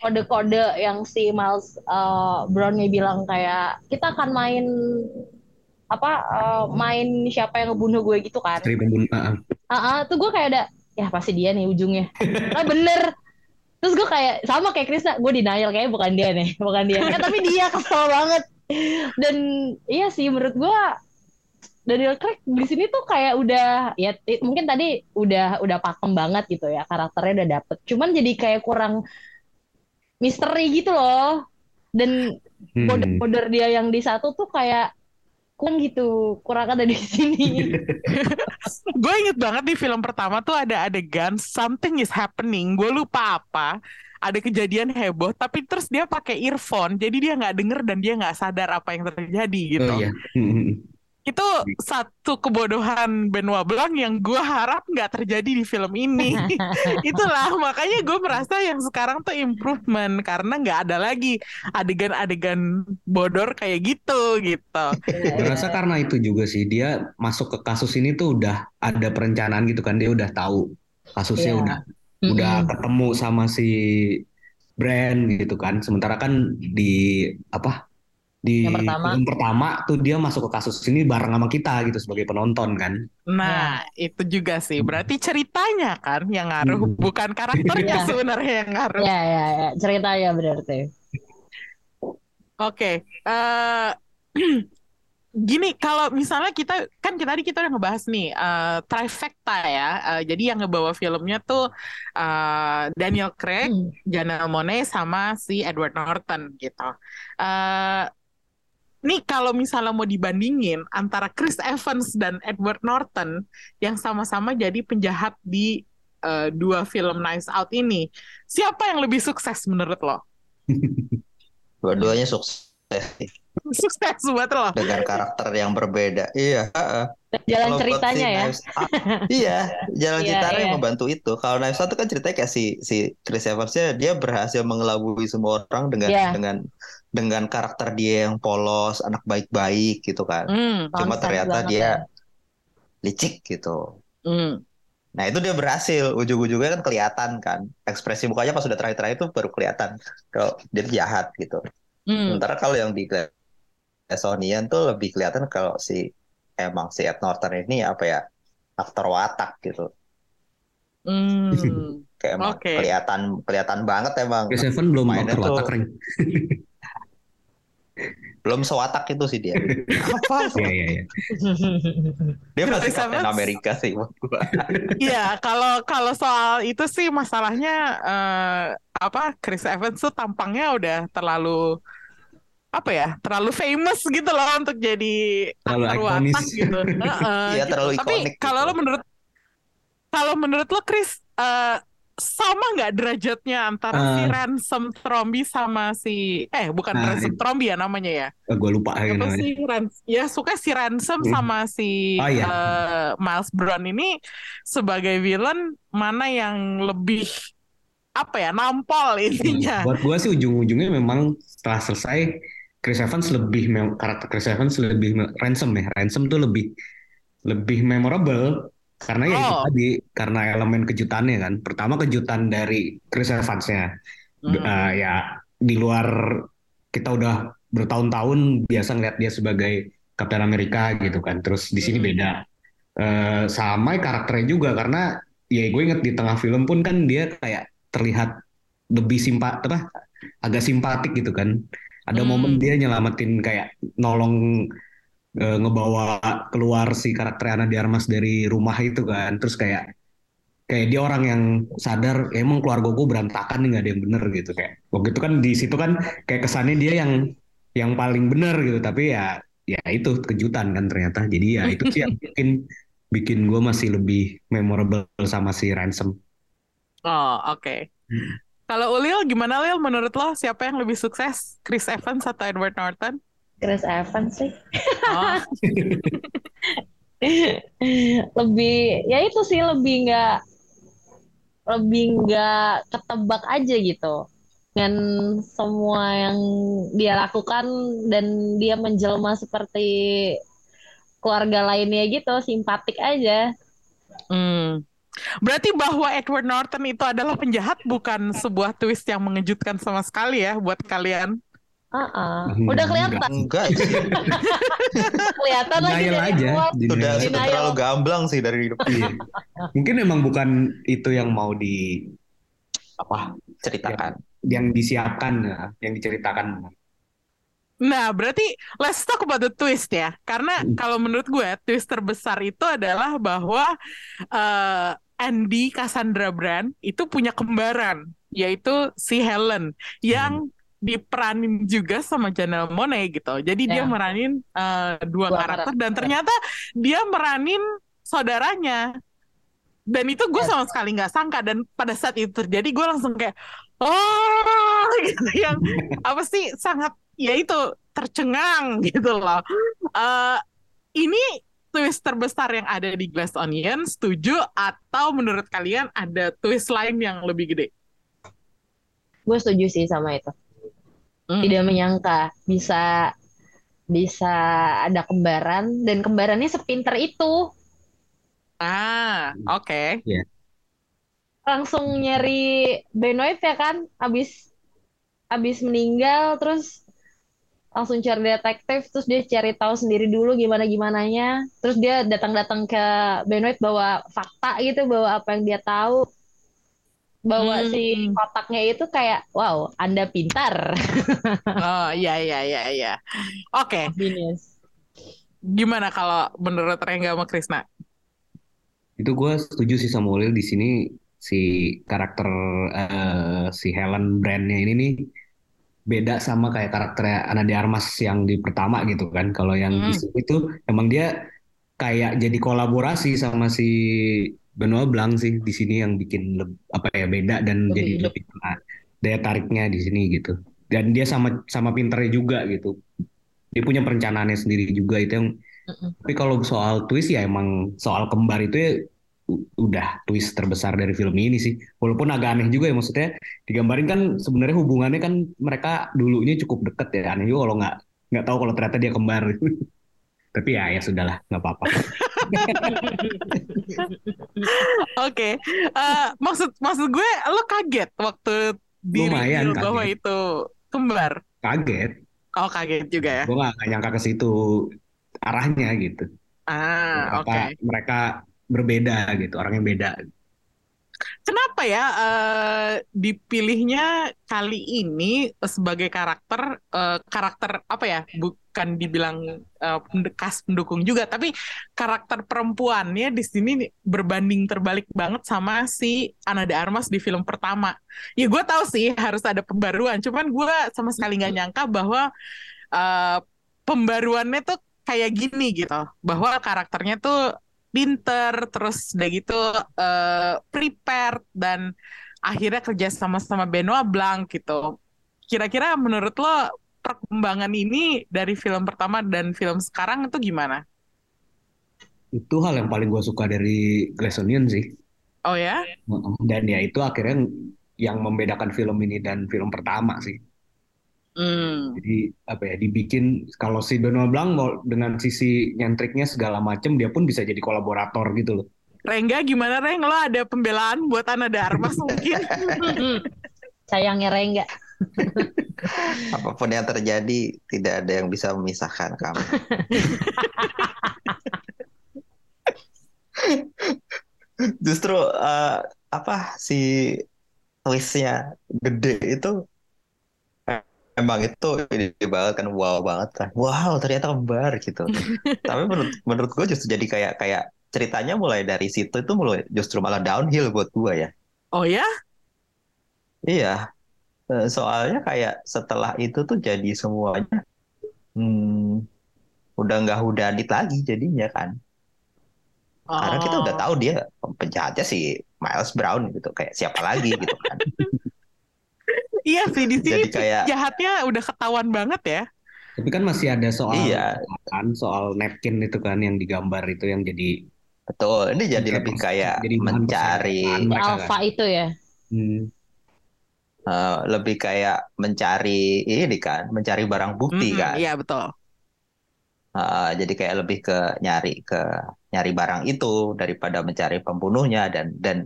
kode-kode yang si Miles uh, Brownlee bilang kayak kita akan main apa uh, main siapa yang ngebunuh gue gitu kan. Pembunuh. ah, ah. Ah, ah, tuh gue kayak ada ya pasti dia nih ujungnya. Ah bener. Terus gue kayak sama kayak Krisna, gue denial kayak bukan dia nih, bukan dia. Eh, tapi dia kesel banget. Dan iya sih menurut gue Daniel Craig di sini tuh kayak udah ya mungkin tadi udah udah pakem banget gitu ya karakternya udah dapet. Cuman jadi kayak kurang misteri gitu loh. Dan Hmm. kode-kode dia yang di satu tuh kayak kurang gitu, kurang ada di sini. Gue inget banget di film pertama tuh ada adegan something is happening. Gue lupa apa. ada kejadian heboh tapi terus dia pakai earphone jadi dia nggak denger dan dia nggak sadar apa yang terjadi gitu Oh iya. Itu satu kebodohan Benoit Blanc yang gue harap nggak terjadi di film ini. Itulah makanya gue merasa yang sekarang tuh improvement karena nggak ada lagi adegan-adegan bodor kayak gitu gitu. Gue rasa karena itu juga sih dia masuk ke kasus ini tuh udah ada perencanaan gitu kan dia udah tahu kasusnya Iya. udah udah ketemu sama si brand gitu kan. Sementara kan di apa di Yang pertama. film pertama tuh dia masuk ke kasus ini bareng sama kita gitu sebagai penonton kan Nah, itu juga sih. Berarti ceritanya kan yang ngaruh, Hmm. bukan karakternya Iya. sebenarnya yang ngaruh. Ya, ya, ya. Ceritanya berarti. Oke, eh, gini kalau misalnya kita kan kita tadi kita udah ngebahas nih eh, trifecta ya. Eh, jadi yang ngebawa filmnya tuh eh, Daniel Craig, Hmm. Janelle Monáe sama si Edward Norton gitu. Eh, nih kalau misalnya mau dibandingin antara Chris Evans dan Edward Norton yang sama-sama jadi penjahat di eh, dua film Knives Out ini, siapa yang lebih sukses menurut lo? Dua-duanya sukses Sukses buat lo? dengan karakter yang berbeda. Iya. heeh. Jalan buat ceritanya si ya. Knives iya, jalan Iya, ceritanya yang membantu itu. Kalau Knives Out itu kan ceritanya kayak si si Chris Evans-nya dia berhasil mengelabui semua orang dengan Iya. dengan dengan karakter dia yang polos, anak baik-baik gitu kan. Hmm, Cuma ternyata banget dia licik gitu. hmm. Nah itu dia berhasil, ujung-ujungnya kan kelihatan kan. Ekspresi mukanya pas sudah terakhir-terakhir itu baru kelihatan kalau dia jahat gitu. Hmm. Sementara kalau yang di Smithsonian tuh lebih kelihatan kalau si emang si Ed Norton ini apa ya aktor watak gitu. Hmm. Kayak emang Oke. kelihatan kelihatan banget emang. Evans belum Mainnya aktor tuh- watak Reng. Belum sewatak itu sih dia. apa? Iya iya iya. Dia masih Chris Captain? Amerika sih menurut gua. Iya, kalau kalau soal itu sih masalahnya eh, apa Chris Evans tuh tampangnya udah terlalu apa ya, terlalu famous gitu loh untuk jadi Terlalu watak gitu. Heeh, Iya, gitu. terlalu Tapi ikonik kalau gitu. lo menurut kalau menurut lo Chris eh, sama nggak derajatnya antara si Eh. Ransom Trombi sama si eh bukan Nah, Ransom Trombi ya namanya ya? gue lupa ya namanya. sih Rans ya suka si Ransom Hmm. sama si Oh, iya. eh, Miles Brown ini sebagai villain mana yang lebih apa ya nampol intinya Buat gue sih ujung-ujungnya memang setelah selesai Chris Evans lebih karakter Chris Evans lebih ransom ya. Ransom tuh lebih lebih memorable karena ya itu Oh. tadi karena elemen kejutannya kan. Pertama kejutan dari Chris Evans-nya. Hmm. Eh, ya di luar kita udah bertahun-tahun biasa ngeliat dia sebagai Kapten Amerika gitu kan. Terus di sini Hmm. beda. Eh, sama karakternya juga karena ya gue inget di tengah film pun kan dia kayak terlihat lebih simpat apa agak simpatik gitu kan. Ada Hmm. momen dia nyelamatin kayak nolong eh, ngebawa keluar si karakter Ana de Armas dari rumah itu kan. Terus kayak kayak dia orang yang sadar ya emang keluarga gue berantakan nih nggak ada yang bener gitu. Kayak waktu itu kan di situ kan kayak kesannya dia yang yang paling bener gitu. Tapi ya ya itu kejutan kan ternyata. Jadi ya itu sih yang bikin bikin gue masih lebih memorable sama si Ransom. Oh oke. Hmm. kalau Ulil gimana Ulil? Menurut lo siapa yang lebih sukses? Chris Evans atau Edward Norton Chris Evans sih. oh, lebih ya itu sih lebih nggak lebih nggak ketebak aja gitu dengan semua yang dia lakukan dan dia menjelma seperti keluarga lainnya gitu simpatik aja hmm. berarti bahwa Edward Norton itu adalah penjahat bukan sebuah twist yang mengejutkan sama sekali ya buat kalian Hmm, udah kelihatan Enggak sih. kelihatan lagi dari aja Sudah terlalu gamblang sih dari hidup Iya. mungkin emang bukan itu yang mau di apa ceritakan. yang disiapkan ya, yang diceritakan Nah, berarti let's talk about the twist ya. Karena Hmm. kalau menurut gue, twist terbesar itu adalah bahwa eh, Andy Cassandra Brand itu punya kembaran, yaitu si Helen, yang diperanin juga sama Janelle Monáe gitu. Jadi dia Ya. meranin eh, dua, Dua karakter, karakter. dan ternyata dia meranin saudaranya. Dan itu gue Ya. sama sekali nggak sangka. Dan pada saat itu terjadi, gue langsung kayak, oh gitu yang apa sih sangat ya itu tercengang gitu loh. Eh ini twist terbesar yang ada di Glass Onion setuju atau menurut kalian ada twist lain yang lebih gede? Gue setuju sih sama itu. Hmm. Tidak menyangka bisa bisa ada kembaran dan kembarannya sepinter itu. Ah, oke. Langsung nyari Benoit ya kan, abis abis meninggal terus langsung cari detektif terus dia cari tahu sendiri dulu gimana gimananya terus dia datang-datang ke Benoit bawa fakta gitu bawa apa yang dia tahu bawa si Hmm. kotaknya itu kayak wow Anda pintar Oh, iya iya iya iya. Oke, genius gimana kalau menurut Rengga sama Krisna? Itu gue setuju sih sama Ulil di sini si karakter eh, si Helen brandnya ini nih beda sama kayak karakternya Ana de Armas yang di pertama gitu kan. Kalau yang di Hmm. sini tuh emang dia kayak jadi kolaborasi sama si Benoit Blanc sih di sini yang bikin leb- apa ya beda dan Lebih jadi hidup. lebih daya tariknya di sini gitu. Dan dia sama sama pinternya juga gitu. Dia punya perencanaannya sendiri juga itu yang Mm-mm. tapi kalau soal twist ya emang soal kembar itu ya u- udah twist terbesar dari film ini sih. Walaupun agak aneh juga ya maksudnya digambarin kan sebenarnya hubungannya kan mereka dulunya cukup deket ya. Aneh juga kalau nggak nggak tahu kalau ternyata dia kembar. Tapi ya ya sudahlah nggak apa-apa. Oke, Eh, maksud maksud gue lo kaget waktu di Lumayan bahwa kaget. itu kembar. Kaget. Oh kaget juga ya. Gue nggak nggak nyangka ke situ arahnya gitu. Ah oke. Ternyata mereka berbeda gitu, orangnya beda. Kenapa ya eh, dipilihnya kali ini sebagai karakter eh, karakter apa ya? Bukan dibilang cast pendukung juga, tapi karakter perempuannya di sini berbanding terbalik banget sama si Ana de Armas di film pertama. Ya gue tahu sih harus ada pembaruan, cuman gue sama sekali nggak nyangka bahwa eh, pembaruannya tuh kayak gini gitu, bahwa karakternya tuh pinter, terus udah gitu eh, prepared dan akhirnya kerja sama sama Benoit Blanc gitu. Kira-kira menurut lo perkembangan ini dari film pertama dan film sekarang itu gimana? Itu hal yang paling gue suka dari Glass Onion sih. Oh ya? Dan ya itu akhirnya yang membedakan film ini dan film pertama sih. Hmm. Jadi apa ya dibikin kalau si Benoit Blanc mau dengan sisi nyentriknya segala macem dia pun bisa jadi kolaborator gitu loh. Rengga gimana Reng? Lo ada pembelaan buat Ana de Armas mungkin? sayangnya Rengga Apa pun yang terjadi, tidak ada yang bisa memisahkan kami. Justru eh, apa si twistnya gede itu emang itu ini banget kan wow banget kan wow ternyata kembar gitu tapi menurut menurut gue justru jadi kayak kayak ceritanya mulai dari situ itu mulai justru malah downhill buat gue ya Oh ya? Iya, soalnya kayak setelah itu tuh jadi semuanya hmm, udah nggak hudanit lagi jadinya kan. Karena kita udah Oh. tahu dia penjahatnya si Miles Brown gitu, kayak siapa lagi gitu kan. Iya sih di sini Jadi kayak jahatnya udah ketahuan banget ya. Tapi kan masih ada soal iya, kan soal napkin itu kan yang digambar itu yang jadi betul. Ini jadi lebih kayak jadi mencari mereka kan. Alpha itu ya Hmm, eh, lebih kayak mencari ini kan, mencari barang bukti Mm-mm, kan. Iya betul. Eh, jadi kayak lebih ke nyari ke nyari barang itu daripada mencari pembunuhnya dan dan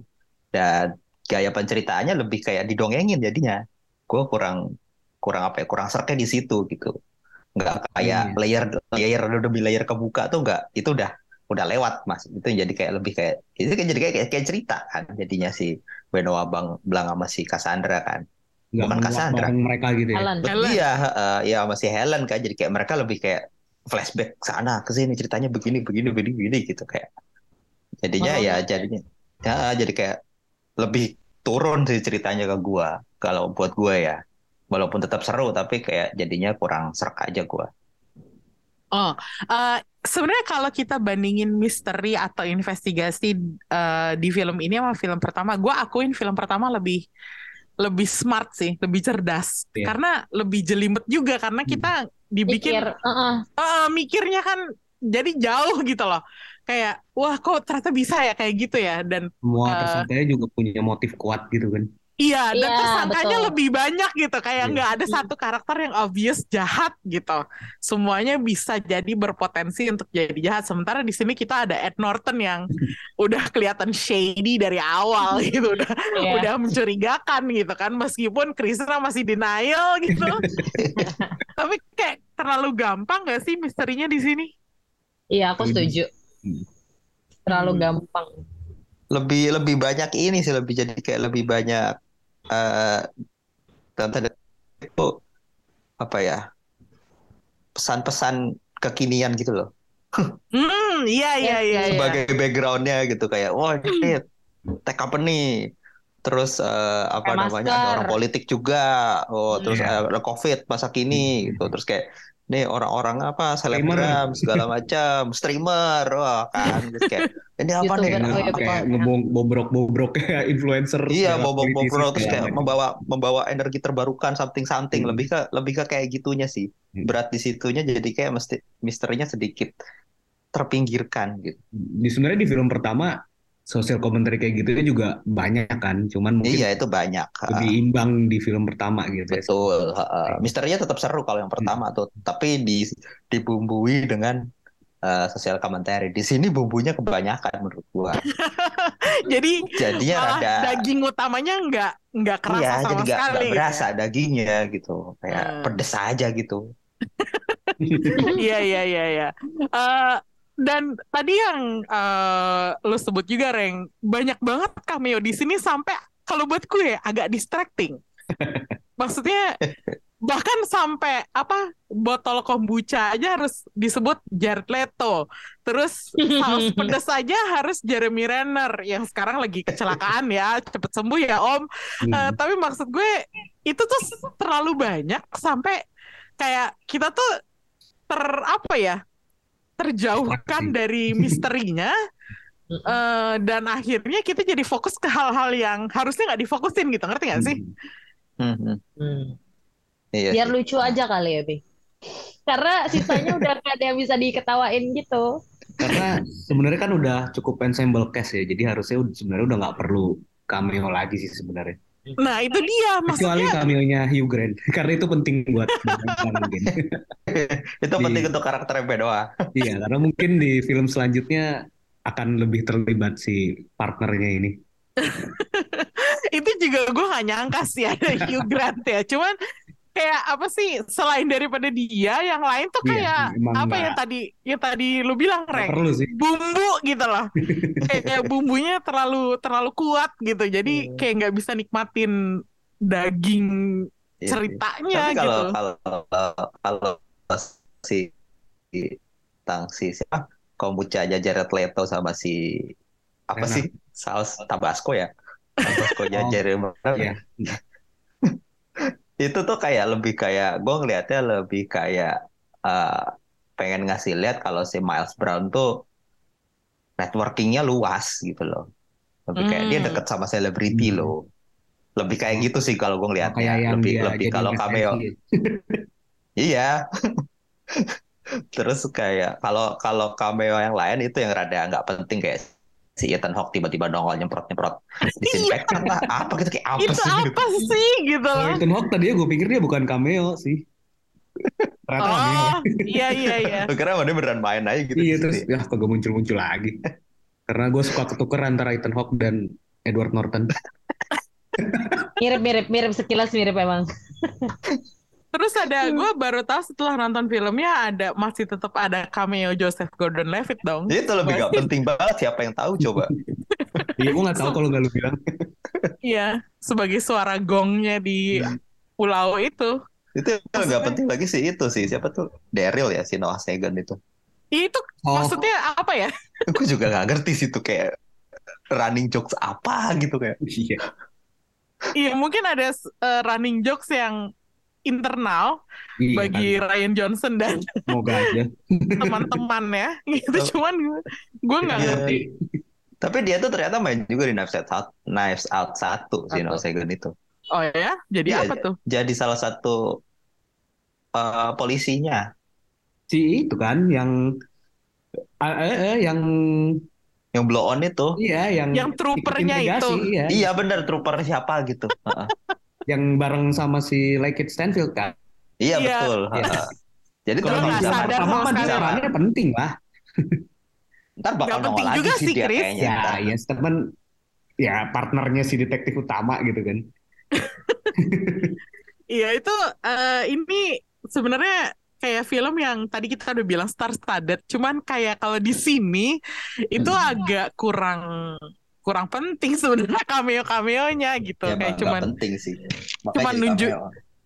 dan gaya penceritaannya lebih kayak didongengin jadinya. Gue kurang kurang apa ya kurang serke di situ gitu. Nggak kayak Iya. layer layer demi layer kebuka tuh nggak itu udah udah lewat mas. Itu jadi kayak lebih kayak itu kan jadi kayak kayak, kayak cerita kan jadinya si Benoit Bang Blanc sama si Cassandra kan. nggak Bukan Cassandra. mereka gitu ya. Helen Helen. Iya, heeh, iya masih Helen kan jadi kayak mereka lebih kayak flashback sana ke sini ceritanya begini begini begini begini gitu kayak jadinya Oh. ya jadinya ya jadi kayak lebih turun sih ceritanya ke gua kalau buat gua ya walaupun tetap seru tapi kayak jadinya kurang serak aja gua Oh, eh, sebenarnya kalau kita bandingin misteri atau investigasi eh, di film ini sama film pertama, gue akuin film pertama lebih lebih smart sih, lebih cerdas. Iya. Karena lebih jelimet juga karena kita dibikin Mikir, heeh. Eh, mikirnya kan jadi jauh gitu loh. Kayak wah kok ternyata bisa ya kayak gitu ya dan Semua tersangkanya juga punya motif kuat gitu kan. Iya dan Iya, tersangkanya betul. lebih banyak gitu. Kayak Iya. nggak ada satu karakter yang obvious jahat gitu. Semuanya bisa jadi berpotensi untuk jadi jahat. Sementara di sini kita ada Ed Norton yang udah kelihatan shady dari awal gitu, udah Iya. udah mencurigakan gitu kan. Meskipun Krisna masih denial gitu. Tapi kayak terlalu gampang gak sih misterinya di sini? Iya, aku setuju. Terlalu Hmm. gampang. lebih lebih banyak ini sih lebih jadi kayak lebih banyak eh dalam tanda itu apa ya pesan-pesan kekinian gitu loh Hmm, iya iya iya. iya. sebagai backgroundnya gitu kayak wah ini tech company terus eh, apa Pakai namanya ada orang politik juga oh terus Iya. ada covid masa kini gitu terus kayak nih orang-orang apa selebgram segala macam streamer wah kan terus kayak ini apa nih YouTuber, oh iya, kayak ngebong bobrok-bobrok kayak influencer Iya, politisi bobok terus kayak membawa membawa energi terbarukan something something Hmm. lebih ke lebih ke kayak gitunya sih. Hmm. Berat di situnya jadi kayak mesti misterinya sedikit terpinggirkan gitu. di sebenarnya di film pertama sosial komentari kayak gitu juga banyak kan cuman mungkin Iya, itu banyak. lebih imbang di film pertama gitu ya. Betul. ha. Misterinya tetap seru kalau yang pertama tuh, tapi di dibumbui dengan eh, sosial komentari. Di sini bumbunya kebanyakan menurut gua. Jadi Jadinya malah rada daging utamanya nggak nggak kerasa iya, sama jadi nggak sekali. nggak gitu berasa ya. dagingnya gitu. Kayak Hmm. pedes aja gitu. Iya iya iya iya. Eh, dan tadi yang eh, lu sebut juga Reng banyak banget cameo di sini sampai kalau buat gue agak distracting. Maksudnya bahkan sampai apa botol kombucha aja harus disebut Jared Leto. Terus saus pedas aja harus Jeremy Renner yang sekarang lagi kecelakaan ya, cepet sembuh ya Om. Hmm. Eh, tapi maksud gue itu tuh terlalu banyak sampai kayak kita tuh ter apa ya terjauhkan Distraksi. dari misterinya eh, dan akhirnya kita jadi fokus ke hal-hal yang harusnya nggak difokusin gitu ngerti nggak sih? Hmm, hmm. Hmm. Iya Biar sih. lucu aja kali ya, Bi. Karena sisanya udah gak ada yang bisa diketawain gitu. karena sebenarnya kan udah cukup ensemble cast ya jadi harusnya udah- sebenarnya udah nggak perlu cameo lagi sih sebenarnya Nah itu dia kecuali maksudnya cameo-nya Hugh Grant karena itu penting buat mungkin Itu Di- penting untuk karakter doang. iya karena mungkin di film selanjutnya akan lebih terlibat si partnernya ini itu juga gue gak nyangka sih ada Hugh Grant ya. Cuman kayak apa sih selain daripada dia yang lain tuh Iya, kayak emang apa nggak- yang tadi yang tadi lu bilang Reng perlu sih. Bumbu gitu loh. Kayak bumbunya terlalu terlalu kuat gitu. Jadi Hmm. kayak nggak bisa nikmatin daging Iya ceritanya Tapi kalau gitu. kalau kalau si tentang si siapa? Kombucha aja Jared Leto sama si apa Renner. sih? Saus Tabasco ya? Tabasco-nya Oh, Jared iya. Itu tuh kayak lebih kayak gue ngelihatnya lebih kayak eh, pengen ngasih lihat kalau si Miles Brown tuh networkingnya luas gitu loh lebih kayak dia Hmm. deket sama selebriti Hmm. loh lebih kayak gitu sih kalau gue yang lebih dia lebih kalau cameo. Iya. Terus kayak kalau kalau cameo yang lain itu yang rada nggak penting kayak si Ethan Hawke tiba-tiba nongol nyemprot-nyemprot disinfektan lah apa gitu kayak apa itu sih gitu. apa sih gitu loh Ethan Hawke tadinya gue pikir dia bukan cameo sih ternyata cameo oh iya iya iya Gue kira dia beneran main aja gitu. iya terus sini. ya kagak muncul-muncul lagi karena gue suka ketuker antara Ethan Hawke dan Edward Norton Mirip, mirip, mirip sekilas mirip emang. Terus ada gue baru tahu setelah nonton filmnya ada masih tetap ada cameo Joseph Gordon-Levitt dong. Itu lebih nggak penting banget siapa yang tahu coba. iya gue nggak tahu kalau nggak lu bilang. Iya sebagai suara gongnya di pulau itu. Itu yang nggak penting lagi sih itu sih. Siapa tuh? Daryl ya si Noah Segan itu. itu oh. maksudnya apa ya? Gue juga nggak ngerti sih itu kayak running jokes apa gitu kayak. iya. Iya mungkin ada eh, running jokes yang internal Iya, bagi kan. Ryan Johnson dan semoga aja teman-temannya gitu cuman gue gue nggak Iya. ngerti Tapi dia tuh ternyata main juga di Knives Out, Knives Out satu si Satu. Noah Segan itu. Oh ya, jadi Iya, apa tuh? Jadi salah satu eh, polisinya Si itu kan yang eh, eh, eh, yang yang blow on itu. iya yang Yang troopernya itu. iya. Iya bener trooper siapa gitu. Yang bareng sama si Lekit Stanfield kan. Iya Iya. betul. Iya. Jadi terus nggak sadar Pertama sama sekali. perannya penting lah. ntar bakal nongol penting lagi juga sih Chris. kayaknya. Ya, ntar. ya teman ya partnernya si detektif utama gitu kan. Iya itu eh, ini sebenarnya kayak film yang tadi kita udah bilang star studded, cuman kayak kalau di sini itu Hmm. agak kurang kurang penting sebenarnya cameo cameonya gitu Ya, kayak cuman penting sih. Makanya cuman nunjuk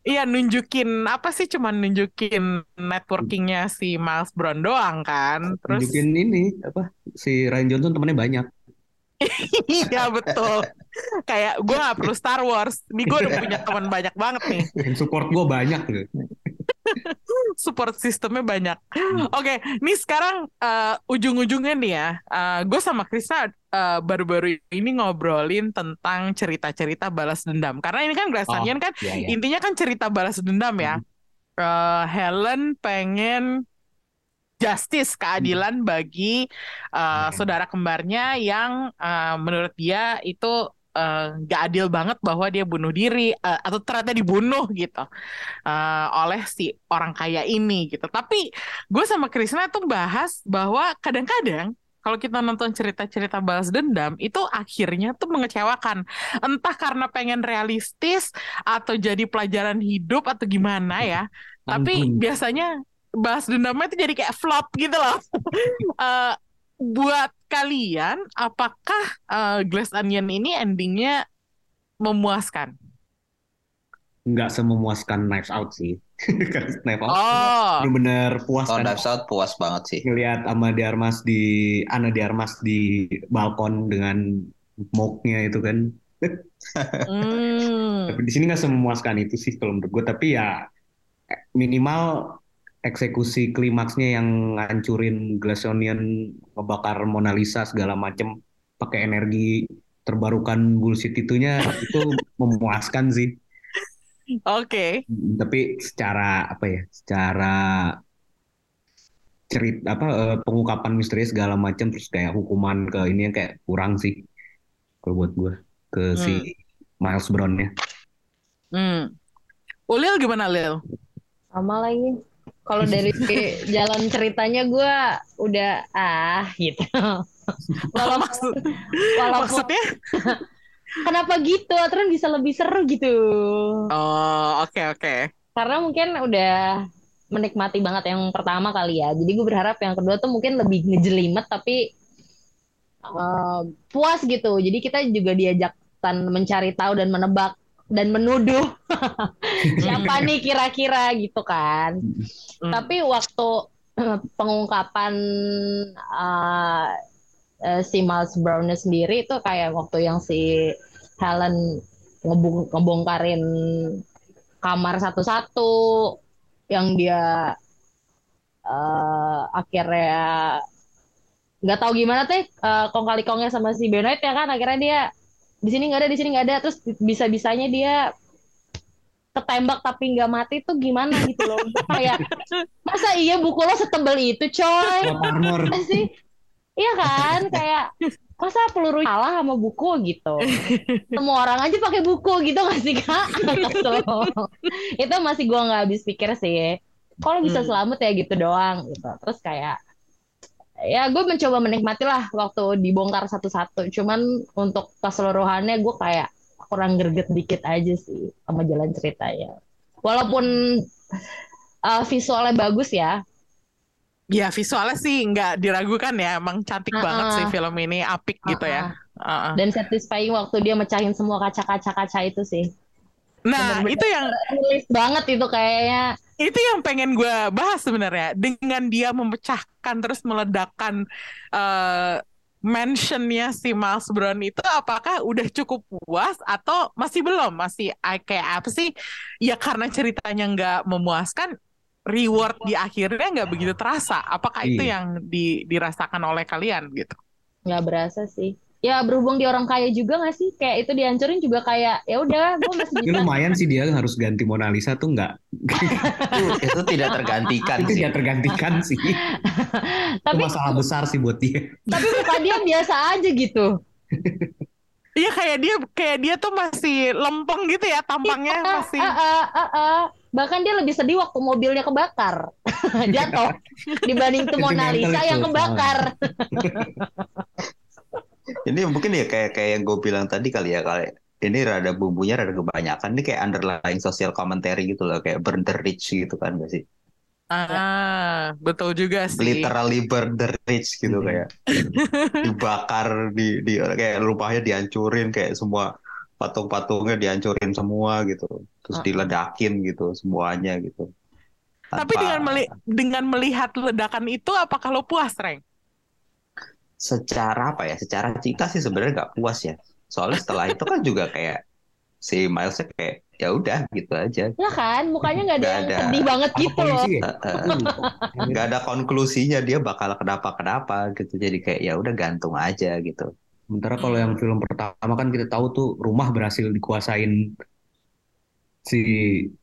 iya nunjukin apa sih cuman nunjukin networkingnya si Miles Brown doang kan terus Tunjukin ini apa si Ryan Johnson temennya banyak. iya betul kayak gue gak perlu Star Wars nih gue udah punya teman banyak banget nih Yang support gue banyak gitu. support sistemnya banyak. Oke, nih sekarang eh, ujung-ujungnya nih ya, gue sama Krisna eh, baru-baru ini ngobrolin tentang cerita-cerita balas dendam. Karena ini kan Glass Oh, kan Iya, iya. intinya kan cerita balas dendam ya. Eh, Helen pengen justice keadilan bagi eh, Hmm. saudara kembarnya yang eh, menurut dia itu nggak adil banget bahwa dia bunuh diri eh, atau ternyata dibunuh gitu eh, oleh si orang kaya ini gitu. Tapi gue sama Krisna tuh bahas bahwa kadang-kadang kalau kita nonton cerita-cerita balas dendam itu akhirnya tuh mengecewakan. Entah karena pengen realistis atau jadi pelajaran hidup atau gimana ya. Tapi Ampun. biasanya balas dendamnya itu jadi kayak flop gitu loh. Eh, buat kalian, apakah eh, Glass Onion ini endingnya memuaskan? nggak sememuaskan Knives Out sih. Karena Knives Out Oh, bener-bener puas Oh, kan Out puas banget sih. ngelihat Ama Diarmas di Ana Diarmas di balkon dengan moke-nya itu kan. hmm. Tapi di sini nggak sememuaskan itu sih kalau menurut gue. Tapi ya minimal eksekusi klimaksnya yang ngancurin Glass Onion, ngebakar Mona Lisa segala macem pakai energi terbarukan bullshit itunya itu memuaskan sih. Oke. Tapi secara apa ya? Secara cerita apa eh, pengungkapan misteri segala macam terus kayak hukuman ke ini yang kayak kurang sih kalau buat gue ke si Miles Brown-nya. Hmm. Ulil gimana Lil? Sama lagi. Kalau dari jalan ceritanya gue udah ah gitu. Walaupun, Maksud, walaupun maksudnya? Kenapa gitu? Aturan bisa lebih seru gitu. Oh, oke oke. Karena mungkin udah menikmati banget yang pertama kali ya. Jadi gue berharap yang kedua tuh mungkin lebih ngejelimet tapi eh, puas gitu. Jadi kita juga diajakkan mencari tahu dan menebak dan menuduh siapa nih kira-kira gitu kan. Hmm. Tapi waktu pengungkapan uh, uh, si Miles Brown sendiri itu kayak waktu yang si Helen ngebong ngebongkarin kamar satu-satu yang dia uh, akhirnya nggak tahu gimana teh uh, kong kali kongnya sama si Benoit ya kan akhirnya dia di sini nggak ada di sini nggak ada terus bisa bisanya dia ketembak tapi nggak mati tuh gimana gitu loh. Kayak masa iya buku lo setebel itu coy? Sih iya kan? Kayak masa peluru kalah sama buku? Gitu. Semua orang aja pakai buku gitu nggak sih kak? Kesel. itu masih gua nggak habis pikir sih. Kalau bisa Hmm. selamat ya gitu doang gitu. Terus kayak ya gue mencoba menikmati lah waktu dibongkar satu-satu. Cuman untuk keseluruhannya gue kayak kurang greget dikit aja sih sama jalan ceritanya. Walaupun uh, visualnya bagus ya Ya visualnya sih nggak diragukan ya, emang cantik Uh-uh. banget sih film ini, apik gitu ya. Uh-uh. dan satisfying waktu dia mecahin semua kaca-kaca kaca itu sih. Nah Bener-bener itu yang Rilis banget itu kayaknya. Itu yang pengen gue bahas sebenarnya. Dengan dia memecahkan terus meledakkan eh mentionnya si Miles Brown itu apakah udah cukup puas atau masih belum? Masih kayak apa sih? Ya karena ceritanya nggak memuaskan reward di akhirnya nggak begitu terasa apakah itu Iya. yang di- dirasakan oleh kalian gitu nggak berasa sih ya berhubung dia orang kaya juga nggak sih kayak itu dihancurin juga kayak ya udah gue masih bisa lumayan sih dia harus ganti Mona Lisa tuh nggak itu, itu tidak tergantikan itu sih. tidak tergantikan sih. itu tapi masalah besar sih buat dia. tapi muka dia biasa aja gitu Iya kayak dia kayak dia tuh masih lempeng gitu ya tampangnya Ah, masih. ah, ah, ah. Bahkan dia lebih sedih waktu mobilnya kebakar jatuh dibanding tuh Mona Lisa itu, yang kebakar Ini mungkin ya kayak kayak yang gue bilang tadi kali ya kali ini rada bumbunya rada kebanyakan. Ini kayak underlying social commentary gitu loh, kayak burn the rich gitu kan gak sih? Ah, betul juga sih. Literally burn the rich gitu Hmm. kayak dibakar di di kayak rumahnya dihancurin kayak semua patung-patungnya dihancurin semua gitu. Terus Ah. diledakin gitu semuanya gitu. Tapi Tanpa- dengan meli- dengan melihat ledakan itu apakah lo puas, Reng? secara apa ya? Secara cinta sih sebenarnya nggak puas ya. Soalnya setelah itu kan juga kayak si Milesnya kayak ya udah gitu aja. ya kan mukanya nggak ada Nggak yang ada. sedih banget Apa gitu loh ya? Nggak ada konklusinya dia bakal kenapa kenapa gitu jadi kayak ya udah gantung aja gitu Sementara kalau yang film pertama kan kita tahu tuh rumah berhasil dikuasain si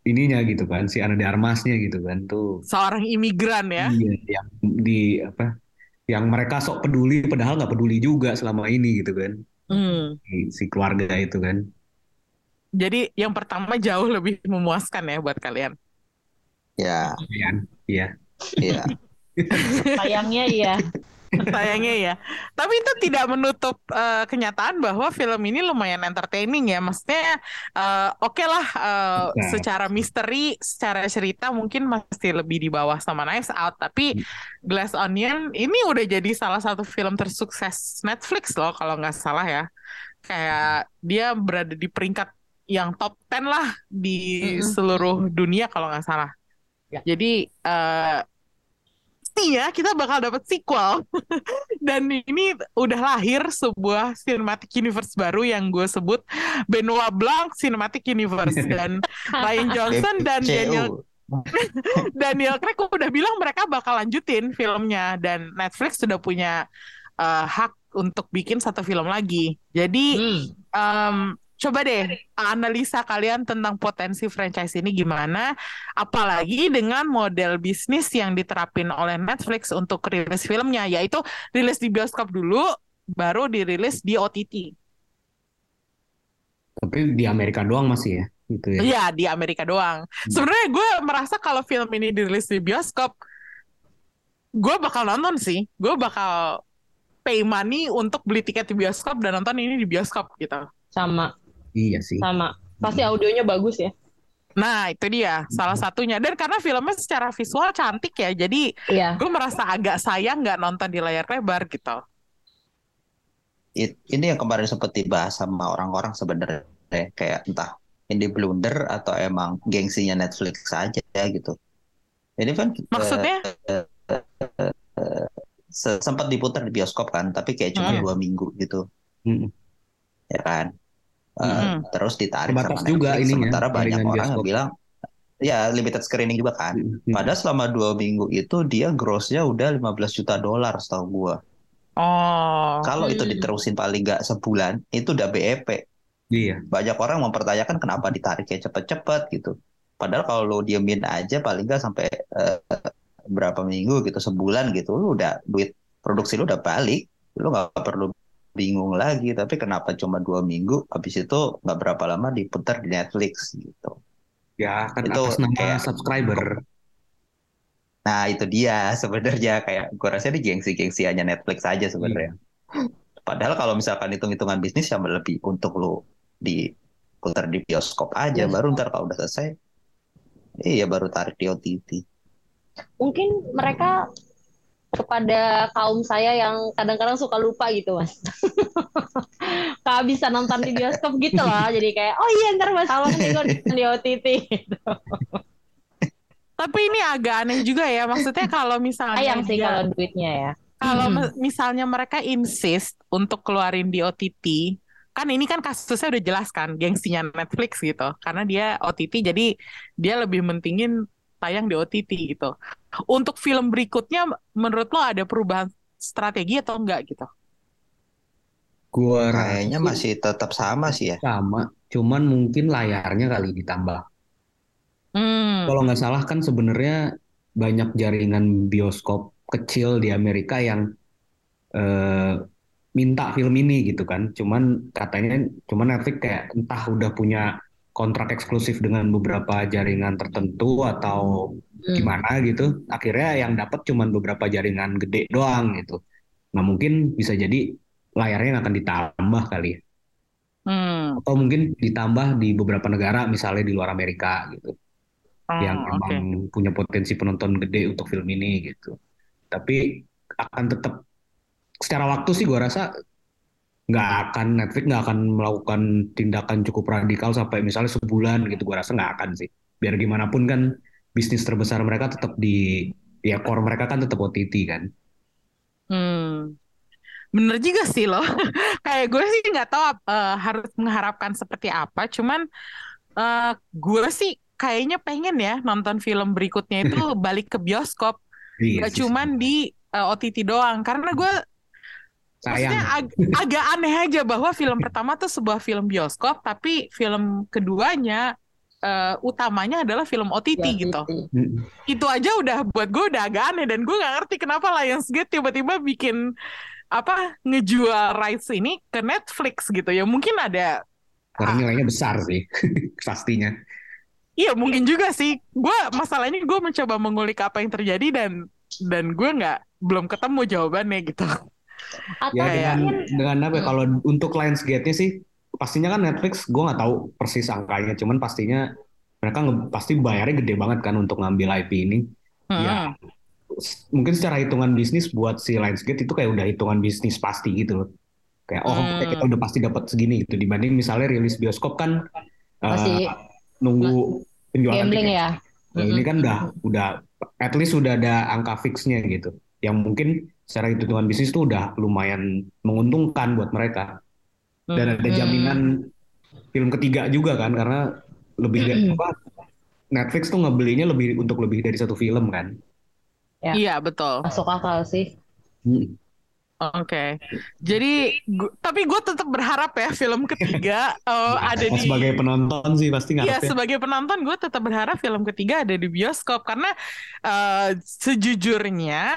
ininya gitu kan, si Ana de Armasnya gitu kan tuh. Seorang imigran ya. Iya, yang di apa? Yang mereka sok peduli padahal nggak peduli juga selama ini gitu kan. Hmm. Si, si keluarga itu kan. Jadi yang pertama jauh lebih memuaskan ya buat kalian. ya Iya. Iya. ya sayangnya iya Sayangnya ya. Tapi itu tidak menutup eh, kenyataan bahwa film ini lumayan entertaining ya. Maksudnya eh, oke lah eh, Nah. secara misteri, secara cerita mungkin masih lebih di bawah sama Knives Out. Tapi Glass Onion ini udah jadi salah satu film tersukses Netflix loh kalau nggak salah ya. Kayak dia berada di peringkat yang top 10 lah di seluruh dunia kalau nggak salah. Ya. Jadi eh pastinya kita bakal dapat sequel dan ini udah lahir sebuah cinematic universe baru yang gue sebut Benoit Blanc Cinematic Universe dan Ryan Johnson dan Daniel. Daniel Craig udah bilang mereka bakal lanjutin filmnya dan Netflix sudah punya eh, hak untuk bikin satu film lagi. Jadi Hmm. em, coba deh analisa kalian tentang potensi franchise ini gimana, apalagi dengan model bisnis yang diterapin oleh Netflix untuk rilis filmnya, yaitu rilis di bioskop dulu, baru dirilis di OTT. Tapi di Amerika doang masih ya, gitu ya. Iya di Amerika doang. Sebenarnya gue merasa kalau film ini dirilis di bioskop, gue bakal nonton sih. Gue bakal pay money untuk beli tiket di bioskop dan nonton ini di bioskop gitu. sama Iya sih. sama pasti audionya bagus ya Nah itu dia salah satunya. Dan karena filmnya secara visual cantik ya, jadi iya gue merasa agak sayang nggak nonton di layar lebar gitu. It- ini yang kemarin sempat dibahas sama orang-orang sebenarnya kayak entah ini blunder atau emang gengsinya Netflix saja gitu. Ini kan eh, Maksudnya? se- sempat diputar di bioskop kan, tapi kayak cuma Hmm. dua minggu gitu, Mm-mm. ya kan. Mm-mm. Terus ditarik Terbatas sama juga Netflix. ininya, Sementara banyak orang yang bioskop. bilang, ya limited screening juga kan. Mm-mm. Padahal selama dua minggu itu dia grossnya udah 15 juta dolar setahu gua. Oh, Kalau itu Hmm. diterusin paling nggak sebulan, itu udah BEP. Iya. banyak orang mempertanyakan kenapa ditariknya cepet-cepet gitu. Padahal kalau lo diemin aja paling nggak sampai eh, berapa minggu gitu, sebulan gitu, lu udah duit produksi lu udah balik, lu nggak perlu bingung lagi. Tapi kenapa cuma dua minggu, habis itu nggak berapa lama diputar di Netflix gitu. Ya kan Itu atas nama kayak- subscriber. Nah itu dia sebenarnya kayak gue rasa ini gengsi-gengsiannya Netflix aja sebenarnya. Padahal kalau misalkan hitung-hitungan bisnis yang lebih untuk lu diputar di bioskop aja, Bioskop. baru ntar kalau udah selesai, iya baru tarik di OTT. mungkin mereka kepada kaum saya yang kadang-kadang suka lupa gitu mas kehabisan nonton di bioskop gitu loh jadi kayak oh iya ntar mas malam nih gue nonton di OTT gitu. tapi ini agak aneh juga ya. Maksudnya kalau misalnya sayang sih dia- kalau duitnya ya Kalau Hmm. misalnya mereka insist untuk keluarin di OTT, kan ini kan kasusnya udah jelas kan, gengsinya Netflix gitu. Karena dia OTT, jadi dia lebih mentingin tayang di OTT gitu. Untuk film berikutnya, menurut lo ada perubahan strategi atau enggak gitu? Gua Kayaknya rasa masih tetap sama sih ya. sama, cuman mungkin layarnya kali ditambah. Hmm. Kalau nggak salah kan sebenarnya banyak jaringan bioskop kecil di Amerika yang eh, minta film ini gitu kan. Cuman katanya, cuman Netflix kayak entah udah punya kontrak eksklusif dengan beberapa jaringan tertentu atau Hmm. gimana gitu. Akhirnya yang dapat cuman beberapa jaringan gede doang gitu. Nah mungkin bisa jadi layarnya akan ditambah kali ya. Hmm. Atau mungkin ditambah di beberapa negara misalnya di luar Amerika gitu. Oh, yang oke. memang punya potensi penonton gede untuk film ini gitu. Tapi akan tetap secara waktu sih gua rasa nggak akan Netflix nggak akan melakukan tindakan cukup radikal sampai misalnya sebulan gitu. Gua rasa nggak akan sih. Biar gimana pun kan bisnis terbesar mereka tetap di ya core mereka kan tetap OTT kan. Hmm. Bener juga sih loh. Kayak gue sih nggak tahu eh, harus mengharapkan seperti apa. Cuman eh, gue sih kayaknya pengen ya nonton film berikutnya itu balik ke bioskop. Iya Gak sih, cuman di eh, OTT doang. Karena gue sayang. maksudnya ag- agak aneh aja bahwa film pertama tuh sebuah film bioskop, tapi film keduanya eh, utamanya adalah film OTT Ya, gitu. Itu aja udah buat gue udah agak aneh dan gue nggak ngerti kenapa Lionsgate tiba-tiba bikin apa ngejual rights ini ke Netflix gitu ya mungkin ada Karena nilainya besar sih pastinya. iya mungkin juga sih gue masalahnya gue mencoba mengulik apa yang terjadi dan dan gue nggak belum ketemu jawabannya gitu Atau Ya dengan mungkin dengan apa ya, kalau untuk Lionsgate-nya sih pastinya kan Netflix gue nggak tahu persis angkanya cuman pastinya mereka pasti bayarnya gede banget kan untuk ngambil IP ini ya Hmm. s- mungkin secara hitungan bisnis buat si Lionsgate itu kayak udah hitungan bisnis pasti gitu loh kayak oh Hmm. kita udah pasti dapat segini gitu dibanding misalnya rilis bioskop kan eh, Masih nunggu penjualan gambling tiket. ya. Nah, ini kan udah udah at least sudah ada angka fixnya gitu yang mungkin secara hitungan bisnis tuh udah lumayan menguntungkan buat mereka dan ada Hmm. jaminan film ketiga juga kan karena lebih dari apa Netflix tuh ngebelinya lebih untuk lebih dari satu film kan Ya. iya betul Masuk akal sih. Hmm. oke jadi gu- tapi gue tetap berharap ya film ketiga eh, ada Nah, di sebagai penonton sih pasti Iya, ngarepnya sebagai penonton gue tetap berharap film ketiga ada di bioskop karena eh, sejujurnya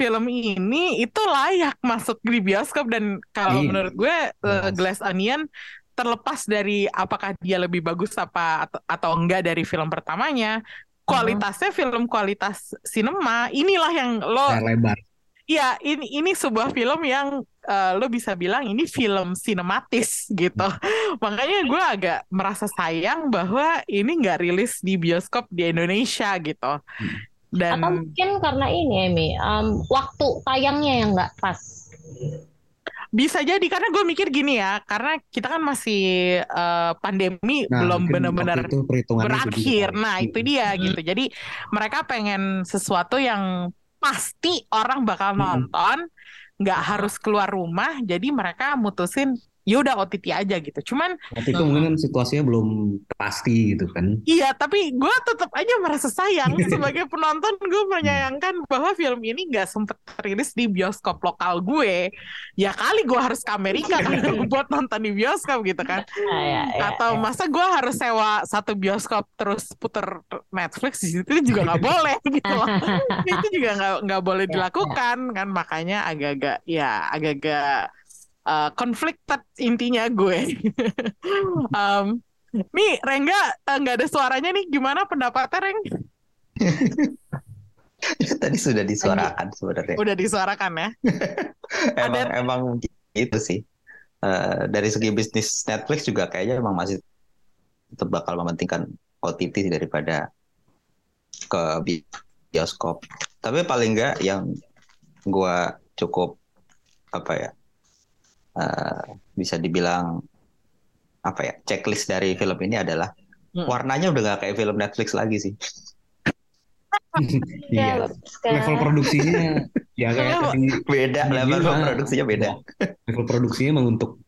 film ini itu layak masuk di bioskop dan kalau Iya. menurut gue Jelas. Glass Onion terlepas dari apakah dia lebih bagus apa atau, atau enggak dari film pertamanya, kualitasnya film kualitas sinema inilah yang lo lebar Iya, ini ini sebuah film yang eh, lo bisa bilang ini film sinematis gitu. Makanya gue agak merasa sayang bahwa ini nggak rilis di bioskop di Indonesia gitu. Dan Atau mungkin karena ini Emi, um, waktu tayangnya yang nggak pas. bisa jadi karena gue mikir gini ya, karena kita kan masih eh, pandemi Nah, belum benar-benar itu berakhir. begitu. Nah, itu dia gitu. Jadi mereka pengen sesuatu yang pasti orang bakal nonton, nggak harus keluar rumah. Jadi mereka mutusin ya udah OTT aja gitu. Cuman Waktu itu mungkin kan situasinya belum pasti gitu kan iya, tapi gue tetap aja merasa sayang sebagai penonton. Gue menyayangkan bahwa film ini nggak sempet rilis di bioskop lokal gue. Ya kali gue harus ke Amerika kan buat nonton di bioskop gitu kan. Ah, ya, ya, atau ya. masa gue harus sewa satu bioskop terus puter Netflix di situ juga nggak boleh gitu loh. itu juga nggak nggak boleh Ya, dilakukan kan makanya agak-agak ya agak-agak uh, conflicted intinya gue um, nih Rengga uh, nggak ada suaranya nih gimana pendapatnya Reng Tadi sudah disuarakan sebenarnya. udah disuarakan ya Emang ada- emang itu sih. Eh, dari segi bisnis Netflix juga kayaknya emang masih tetap bakal mementingkan OTT daripada ke bi- bioskop. Tapi paling enggak yang gua cukup apa ya eh, bisa dibilang apa ya checklist dari film ini adalah Hmm. warnanya udah gak kayak film Netflix lagi sih. iya level produksinya ya kayak Beda, level produksinya beda. level produksinya emang untuk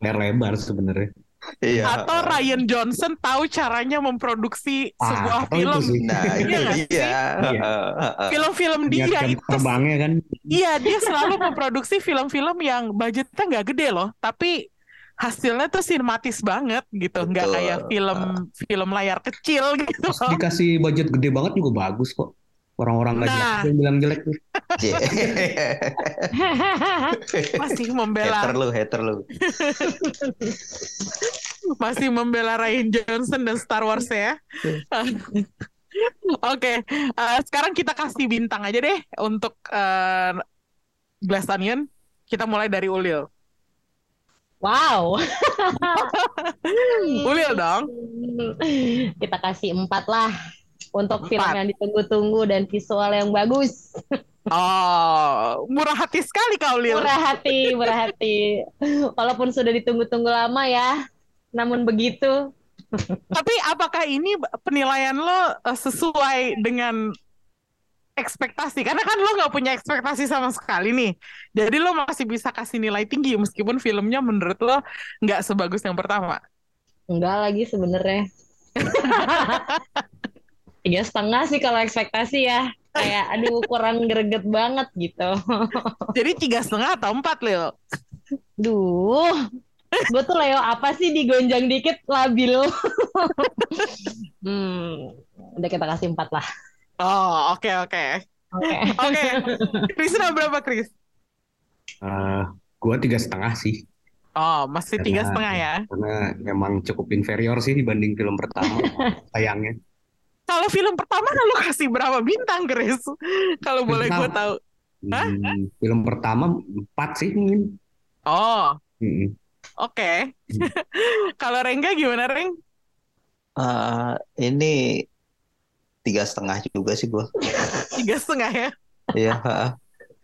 layar lebar sebenarnya Iya. atau Ryan Johnson tahu caranya memproduksi Ah, sebuah atau itu film. sih. Nah, itu Iya nggak sih? dia. Iya. Film-film dia jam itu terbangnya kan. Iya, dia selalu memproduksi film-film yang budgetnya nggak gede loh, tapi hasilnya tuh sinematis banget gitu, nggak kayak film film layar kecil gitu. Pas dikasih budget gede banget juga bagus kok. Orang-orang nggak Nah. jelas yang bilang jelek tuh. Masih membela, hater lu, hater lu. masih membela Ryan Johnson dan Star Wars ya. Oke, eh, sekarang kita kasih bintang aja deh untuk eh, Glass Onion. Kita mulai dari Ulil. Wow. Ulil dong. Kita kasih empat lah untuk film Empat. yang ditunggu-tunggu dan visual yang bagus. Oh, murah hati sekali kau Ulil. Murah hati, murah hati. Walaupun sudah ditunggu-tunggu lama ya, namun begitu. Tapi apakah ini penilaian lo eh, sesuai dengan ekspektasi? Karena kan lo nggak punya ekspektasi sama sekali nih. Jadi lo masih bisa kasih nilai tinggi meskipun filmnya menurut lo nggak sebagus yang pertama. Enggak lagi sebenarnya. Tiga setengah sih kalau ekspektasi ya. Kayak aduh kurang greget banget gitu. Jadi tiga setengah atau empat Lil? Duh, gue tuh Leo apa sih digonjang dikit labil. hmm, udah kita kasih empat lah. Oh oke oke Oke. oke. Krisna berapa Kris? Eh, gua tiga setengah sih. Oh masih tiga setengah ya. Karena emang cukup inferior sih dibanding film pertama. sayangnya. Kalau film pertama lo kasih berapa bintang Kris? Kalau boleh gue tahu. Hah? Hmm, film pertama empat sih mungkin. Oh Mm-mm. oke. Kalau Rengga gimana Reng? Eh, ini tiga setengah juga sih gua. Tiga setengah ya. Iya. heeh.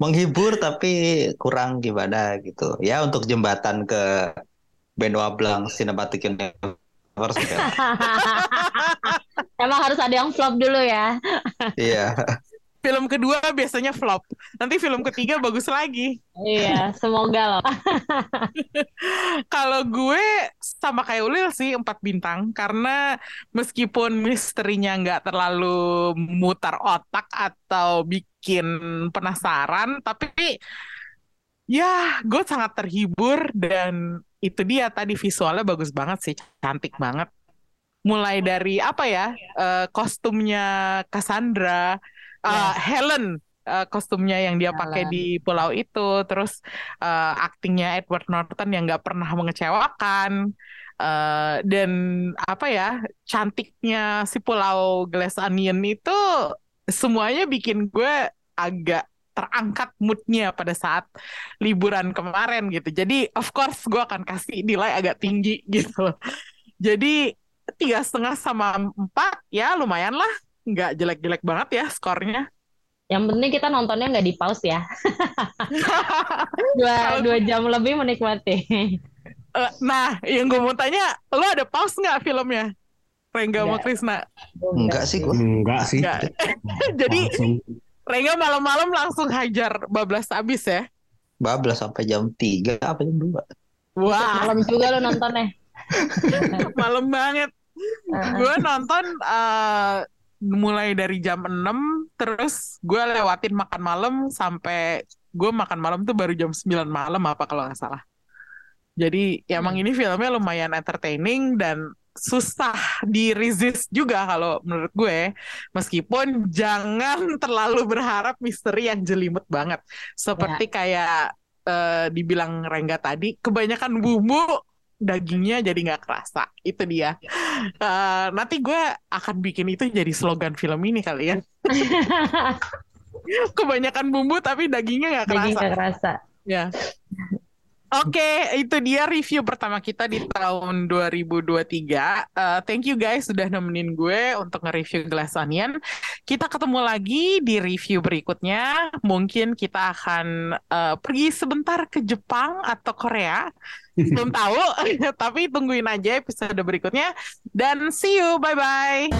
Menghibur tapi kurang gimana gitu. Ya untuk jembatan ke Benoit Blanc Cinematic Universe. Ya. Emang harus ada yang flop dulu ya. Iya. Film kedua biasanya flop. Nanti film ketiga bagus lagi. Iya, semoga loh. Kalau gue sama kayak Ulil sih empat bintang karena meskipun misterinya nggak terlalu mutar otak atau bikin penasaran, tapi ya gue sangat terhibur dan itu dia tadi visualnya bagus banget sih, cantik banget. Mulai dari apa ya eh, kostumnya Cassandra, eh, Helen eh, kostumnya yang dia pakai di pulau itu, terus eh, aktingnya Edward Norton yang nggak pernah mengecewakan Eh, dan apa ya cantiknya si Pulau Glass Onion itu semuanya bikin gue agak terangkat moodnya pada saat liburan kemarin gitu. Jadi of course gue akan kasih nilai agak tinggi gitu. Jadi tiga setengah sama empat ya lumayan lah, nggak jelek-jelek banget ya skornya. Yang penting kita nontonnya nggak di pause ya. Dua, dua jam lebih menikmati. Eh, nah, yang gue mau tanya, lo ada pause nggak filmnya? Rengga sama Nggak. Krisna. Enggak sih gua. Enggak sih. Jadi Langsung Rengga malam-malam langsung hajar bablas abis ya? Bablas sampai jam 3 apa jam 2. Wah, Malam juga lo nontonnya. malam banget. Gue nonton eh, mulai dari jam 6, terus gue lewatin makan malam sampai gue makan malam tuh baru jam 9 malam apa kalau nggak salah. Jadi ya emang ini filmnya lumayan entertaining dan susah di resist juga kalau menurut gue. Meskipun jangan terlalu berharap misteri yang jelimet banget. Seperti kayak eh, dibilang Rengga tadi kebanyakan bumbu dagingnya jadi nggak kerasa. Itu dia. Eh, nanti gue akan bikin itu jadi slogan film ini kali ya. Kebanyakan bumbu tapi dagingnya nggak kerasa. nggak kerasa. Ya. Oke, itu dia review pertama kita di tahun 2023. Uh, thank you guys sudah nemenin gue untuk nge-review Glass Onion. Kita ketemu lagi di review berikutnya. Mungkin kita akan uh, pergi sebentar ke Jepang atau Korea. Belum tahu, tapi tungguin aja episode berikutnya. Dan see you, bye-bye.